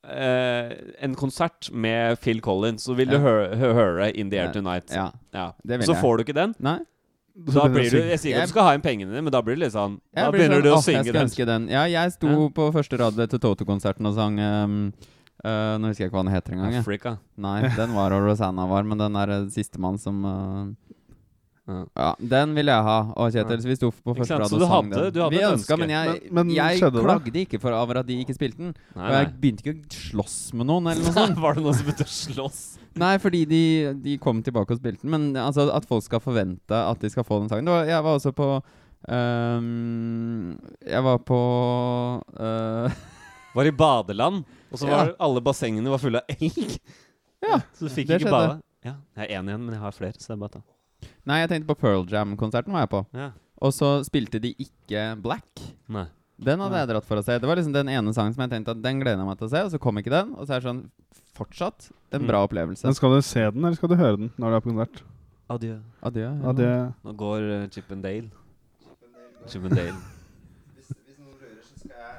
Speaker 3: eh, en konsert med Phil Collins, så vil du høre, høre In The Air. Tonight?
Speaker 1: Ja,
Speaker 3: Ja.
Speaker 1: det vil
Speaker 3: Så
Speaker 1: jeg.
Speaker 3: får du ikke den?
Speaker 1: Nei.
Speaker 3: Da blir du,
Speaker 2: jeg
Speaker 3: sier ikke at du skal ha inn pengene men da blir det litt sånn Da begynner
Speaker 1: sånn,
Speaker 3: du å
Speaker 1: oh,
Speaker 3: synge
Speaker 1: jeg
Speaker 3: den.
Speaker 1: den. Ja, jeg sto
Speaker 3: Ja.
Speaker 1: på første rad til Toto-konserten og sang um, uh, Nå husker jeg ikke hva den heter engang.
Speaker 3: Africa.
Speaker 1: Nei, den var og Rosanna var, men den er uh, sistemann som uh,
Speaker 3: Ja.
Speaker 1: Den ville jeg ha. Og Kjetil, så vi sto på første rad og sang
Speaker 3: hadde-
Speaker 1: den.
Speaker 3: du hadde
Speaker 1: vi
Speaker 3: ønsket,
Speaker 1: ønska, men jeg,
Speaker 2: Men- men
Speaker 1: jeg
Speaker 2: klagde det?
Speaker 1: ikke for over at de ikke spilte den.
Speaker 3: Nei,
Speaker 1: Og
Speaker 3: nei.
Speaker 1: jeg begynte ikke å slåss med noen, eller noe sånt.
Speaker 3: Var det noen som begynte å slåss?
Speaker 1: Nei, fordi de, de kom tilbake og spilte den. Men altså, at folk skal forvente at de skal få den sangen det var, Jeg var også på um, Jeg var på uh,
Speaker 3: Var i badeland, og så var
Speaker 1: Ja.
Speaker 3: alle bassengene var fulle av elg.
Speaker 1: Ja,
Speaker 3: Så du fikk ikke
Speaker 1: skjedde.
Speaker 3: bade. Ja, jeg er én igjen, men jeg har flere. Så det er bare å ta.
Speaker 1: Nei, jeg tenkte på Pearl Jam-konserten var jeg på.
Speaker 3: Ja.
Speaker 1: Og så spilte de ikke Black.
Speaker 3: Nei.
Speaker 1: Den hadde jeg dratt for å se. Det var liksom den ene sangen som jeg tenkte at den gleder jeg meg til å se, og så kom ikke den. Og så er det sånn fortsatt en
Speaker 3: Mm.
Speaker 1: bra opplevelse.
Speaker 2: Men skal du se den, eller skal du høre den når du er på konsert?
Speaker 3: Adjø.
Speaker 1: Adjø.
Speaker 2: Ja,
Speaker 3: Nå går uh, Chip and Dale. Chip and Dale.
Speaker 4: Hvis, hvis noen rører, så skal jeg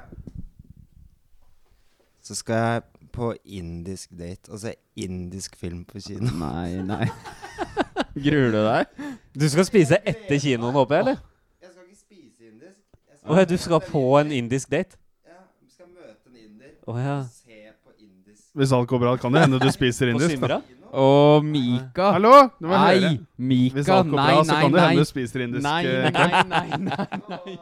Speaker 4: Så skal jeg på indisk date og se indisk film på kino.
Speaker 1: Nei, nei. Gruer du deg?
Speaker 3: Du skal spise etter kinoen, håper jeg, eller?
Speaker 4: Jeg skal ikke spise indisk. Jeg
Speaker 3: Å ja, du skal på en indisk date?
Speaker 4: Ja, vi skal møte en inder
Speaker 3: ja.
Speaker 4: og se på indisk
Speaker 2: Hvis alt går bra, kan det hende du spiser indisk. da.
Speaker 3: Simra?
Speaker 4: kino.
Speaker 1: Mika.
Speaker 2: Hallo! Du må høre.
Speaker 1: Nei, Mika.
Speaker 2: Hvis alt går
Speaker 1: Nei,
Speaker 2: bra, så kan det hende du spiser indisk.
Speaker 1: Nei,
Speaker 2: eh,
Speaker 1: nei, nei, nei, nei.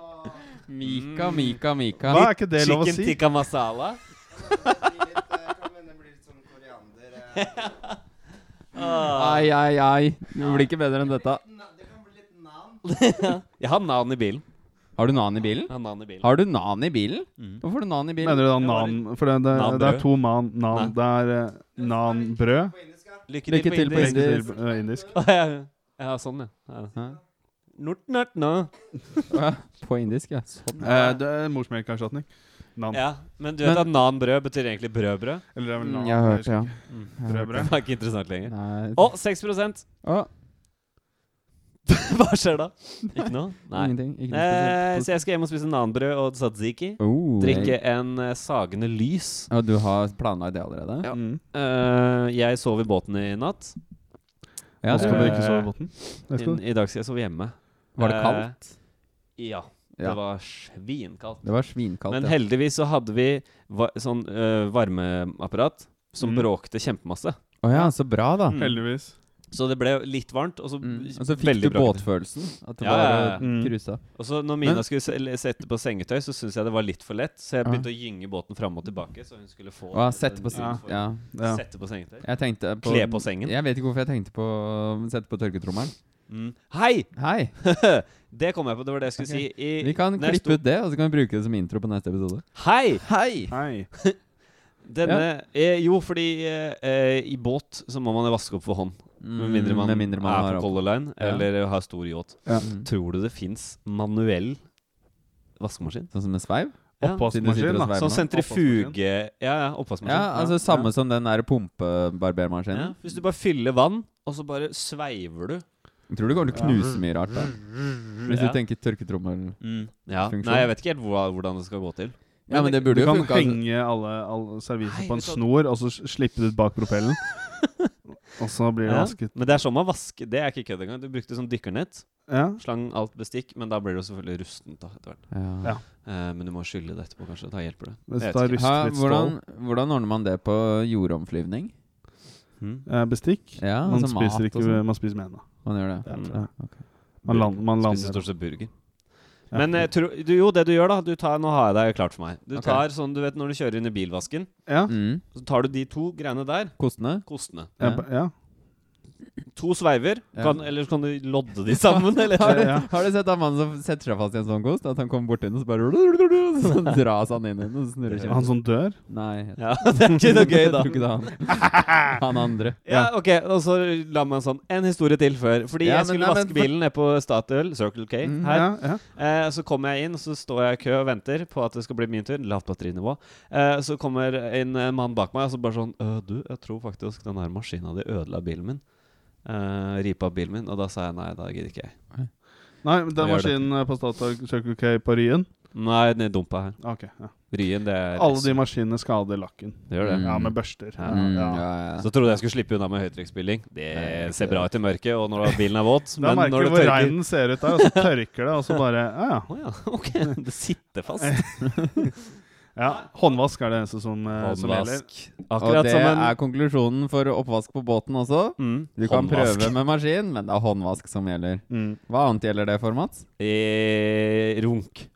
Speaker 1: Mika, Mika, Mika.
Speaker 2: Hva er ikke det lov å si?
Speaker 3: Chicken tikka masala?
Speaker 4: Det kan hende det blir litt sånn koriander eh.
Speaker 1: Ai, ai, ai. Det blir ikke bedre enn dette.
Speaker 4: Det kan bli litt navn.
Speaker 3: Jeg har nan i bilen.
Speaker 1: Har du nan i bilen?
Speaker 3: Har, nan i bilen.
Speaker 1: Har du nan i bilen?
Speaker 3: Mm.
Speaker 1: Hvorfor har du nan i bilen?
Speaker 2: Mener du da nan For det, det, det er to man, nan. Det er eh, nan-brød.
Speaker 3: Lykke
Speaker 1: Lykke
Speaker 3: til på
Speaker 1: på
Speaker 3: indisk.
Speaker 2: Til eh, indisk.
Speaker 3: Å, ja, ja. ja, sånn, ja. ja.
Speaker 1: Hæ?
Speaker 3: Nort, nort, nå.
Speaker 1: På indisk, ja. Sånn.
Speaker 2: Eh, det er morsmelkerstatning. Nan.
Speaker 3: Ja, men du vet
Speaker 1: Men-
Speaker 3: at nan-brød betyr egentlig brødbrød?
Speaker 2: Eller det er vel
Speaker 1: Mm,
Speaker 2: nan.
Speaker 1: Jeg har hørt det, ja.
Speaker 3: Mm.
Speaker 1: Jeg
Speaker 2: Brødbrød.
Speaker 3: Det var ikke interessant lenger. Å, 6
Speaker 1: Å,
Speaker 3: Hva skjer da? Ikke noe? Nei.
Speaker 1: Ingenting. Ikke noe
Speaker 3: Eh, så jeg skal hjem og spise nanbrød og tzatziki.
Speaker 1: Oh,
Speaker 3: Drikke en uh, sagende lys.
Speaker 1: Og du har planlagt det allerede?
Speaker 3: Ja.
Speaker 2: Mm.
Speaker 3: Uh, jeg sov i båten i natt.
Speaker 1: Ja,
Speaker 2: Nå skal du ikke sove i båten.
Speaker 3: I. I dag skal jeg sove hjemme.
Speaker 1: Var det
Speaker 3: kaldt?
Speaker 1: kaldt?
Speaker 3: Ja.
Speaker 1: Ja.
Speaker 3: Det var svinkaldt.
Speaker 1: Det var svinkaldt,
Speaker 3: Men
Speaker 1: ja.
Speaker 3: heldigvis så hadde vi va sånn uh, varmeapparat som
Speaker 2: Mm.
Speaker 3: bråkte kjempemasse.
Speaker 1: Å ja, så bra, da.
Speaker 3: Mm.
Speaker 2: Heldigvis.
Speaker 3: Så det ble litt varmt, og så
Speaker 1: Mm. Og så fikk du båtfølelsen. At det
Speaker 3: Ja, ja,
Speaker 1: bare.
Speaker 2: Mm.
Speaker 1: cruisa.
Speaker 3: Og så når Mina
Speaker 1: Men-
Speaker 3: skulle se sette på sengetøy, så syntes jeg det var litt for lett. Så jeg
Speaker 1: Ja.
Speaker 3: begynte å gynge båten fram og tilbake, så hun skulle få
Speaker 1: Å, sette på, ja.
Speaker 2: Ja.
Speaker 3: Sette på sengetøy.
Speaker 1: Jeg på
Speaker 3: Kle på sengen.
Speaker 1: Jeg vet ikke hvorfor jeg tenkte på å sette på tørketrommelen.
Speaker 3: Mm. Hei!
Speaker 1: Hei!
Speaker 3: det kom jeg på, det var det jeg skulle
Speaker 1: okay.
Speaker 3: si. I,
Speaker 1: Vi kan klippe ut det, og så kan vi bruke det som intro på neste episode.
Speaker 3: Hei!
Speaker 1: Hei!
Speaker 2: Hei.
Speaker 3: Denne eh, Jo, fordi eh, i båt så må man vaske opp for hånd. Med mindre man,
Speaker 1: Mm, Med mindre man
Speaker 3: er
Speaker 1: har
Speaker 3: på Color Line
Speaker 1: Ja.
Speaker 3: eller har stor yacht.
Speaker 2: Ja.
Speaker 1: Mm.
Speaker 3: Tror du det fins manuell vaskemaskin?
Speaker 1: Sånn som en sveiv?
Speaker 3: Ja.
Speaker 2: Oppvaskmaskin, da.
Speaker 3: Sånn sentrifuge Ja, ja, oppvaskmaskin.
Speaker 1: Ja, altså samme som den der pumpebarbermaskinen.
Speaker 3: Ja, hvis du bare fyller vann, og så bare sveiver du
Speaker 1: Jeg tror du kommer til å knuse mye rart da. Hvis
Speaker 3: Ja.
Speaker 1: du tenker tørketrommel
Speaker 3: Mm, ja.
Speaker 1: Funksjon.
Speaker 3: Nei, jeg vet ikke helt hva, hvordan det skal gå til.
Speaker 1: Ja, men det burde
Speaker 2: Du
Speaker 1: jo
Speaker 2: kan
Speaker 1: funka. altså.
Speaker 2: henge alle, alle serviser
Speaker 3: Nei,
Speaker 2: på en
Speaker 3: vet du hva-
Speaker 2: snor, og så s- slippe det ut bak propellen. og så blir det
Speaker 3: Ja.
Speaker 2: vasket.
Speaker 3: Men det er sånn man vasker Det er ikke kødd engang. Du brukte sånn dykkernett.
Speaker 2: Ja.
Speaker 3: Slang alt bestikk, men da blir det jo selvfølgelig rustent. da etter hvert
Speaker 1: Ja.
Speaker 2: Ja.
Speaker 3: Eh, Men du må skylle det etterpå, kanskje. Da hjelper det.
Speaker 2: Hvis
Speaker 3: Jeg
Speaker 2: det er
Speaker 3: vet ikke.
Speaker 1: Ha,
Speaker 2: stål.
Speaker 1: hvordan, hvordan ordner man det på jordomflyvning?
Speaker 3: Mm.
Speaker 2: Eh, bestikk.
Speaker 1: Ja,
Speaker 2: man,
Speaker 1: altså mat
Speaker 2: spiser
Speaker 1: og
Speaker 2: ikke,
Speaker 1: sånn.
Speaker 2: man spiser med hendene.
Speaker 1: Man gjør det?
Speaker 2: Ja,
Speaker 1: Ja, ok.
Speaker 2: Man, land, man
Speaker 3: Spiser
Speaker 2: lander
Speaker 3: stort sett burger.
Speaker 2: Ja.
Speaker 3: Men eh, tro, du, jo, det du gjør, da du tar, Nå har jeg det klart for meg. Du
Speaker 1: okay.
Speaker 3: tar sånn, du vet når du kjører inn i bilvasken,
Speaker 2: Ja.
Speaker 1: Mm.
Speaker 3: så tar du de to greiene der.
Speaker 1: Kostene?
Speaker 3: Kostene.
Speaker 2: Ja.
Speaker 3: To sveiver.
Speaker 1: Ja.
Speaker 3: Kan, eller så kan du lodde de sammen, eller?
Speaker 1: Har du, har du sett han mannen som setter seg fast i en sånn kost? At han kommer borti den, og så bare Så dras han inn i den, og snurrer snurrer
Speaker 2: Han som dør?
Speaker 1: Nei.
Speaker 3: Ja, det er ikke noe gøy,
Speaker 1: Jeg
Speaker 3: da.
Speaker 1: tror ikke det er han. Han andre.
Speaker 3: Ja, ok, og så la meg en sånn En historie til før. Fordi
Speaker 1: Ja,
Speaker 3: jeg skulle
Speaker 1: nei, men
Speaker 3: vaske
Speaker 1: men,
Speaker 3: bilen nede på Statoil, Circle K,
Speaker 1: mm,
Speaker 3: her.
Speaker 2: Ja, ja.
Speaker 3: Eh, så kommer jeg inn, så står jeg i kø og venter på at det skal bli min tur. Lavt batterinivå. Eh, så kommer en eh, mann bak meg og så bare sånn «Øh, Du, jeg tror faktisk den her maskina di ødela bilen min. Uh, Ripa opp bilen min. Og da sa jeg nei, da gidder ikke jeg.
Speaker 2: Nei, men den
Speaker 3: det?
Speaker 2: maskinen eh, på Statoil Circle K på Ryen
Speaker 3: Nei, den er dumpa her.
Speaker 2: Ok, ja.
Speaker 3: Ryen, det er
Speaker 2: Alle de maskinene skader lakken.
Speaker 3: Det gjør det.
Speaker 1: Mm.
Speaker 2: Ja, med børster.
Speaker 3: Ja.
Speaker 1: Mm,
Speaker 2: Ja.
Speaker 3: Så trodde jeg skulle slippe unna med høytrykksspilling. Det ser bra ut i mørket, og når bilen er våt.
Speaker 2: Da
Speaker 3: Men
Speaker 2: merker du hvor regnen ser ut der, og så tørker det, og så bare Ja, ja.
Speaker 3: Oh, ja, ok. Det sitter fast.
Speaker 2: ja. Håndvask er det eneste som, eh, som gjelder.
Speaker 1: Og det
Speaker 3: som en
Speaker 1: er konklusjonen for oppvask på båten også.
Speaker 3: mm,
Speaker 1: Du kan
Speaker 3: håndvask.
Speaker 1: prøve med maskin, men det er håndvask som gjelder.
Speaker 2: Mm.
Speaker 1: Hva annet gjelder det for, Mats?
Speaker 3: Eh, runk.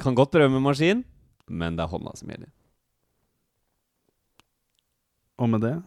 Speaker 3: Kan godt prøve med maskin, men det er hånda som gjelder.
Speaker 2: Og med det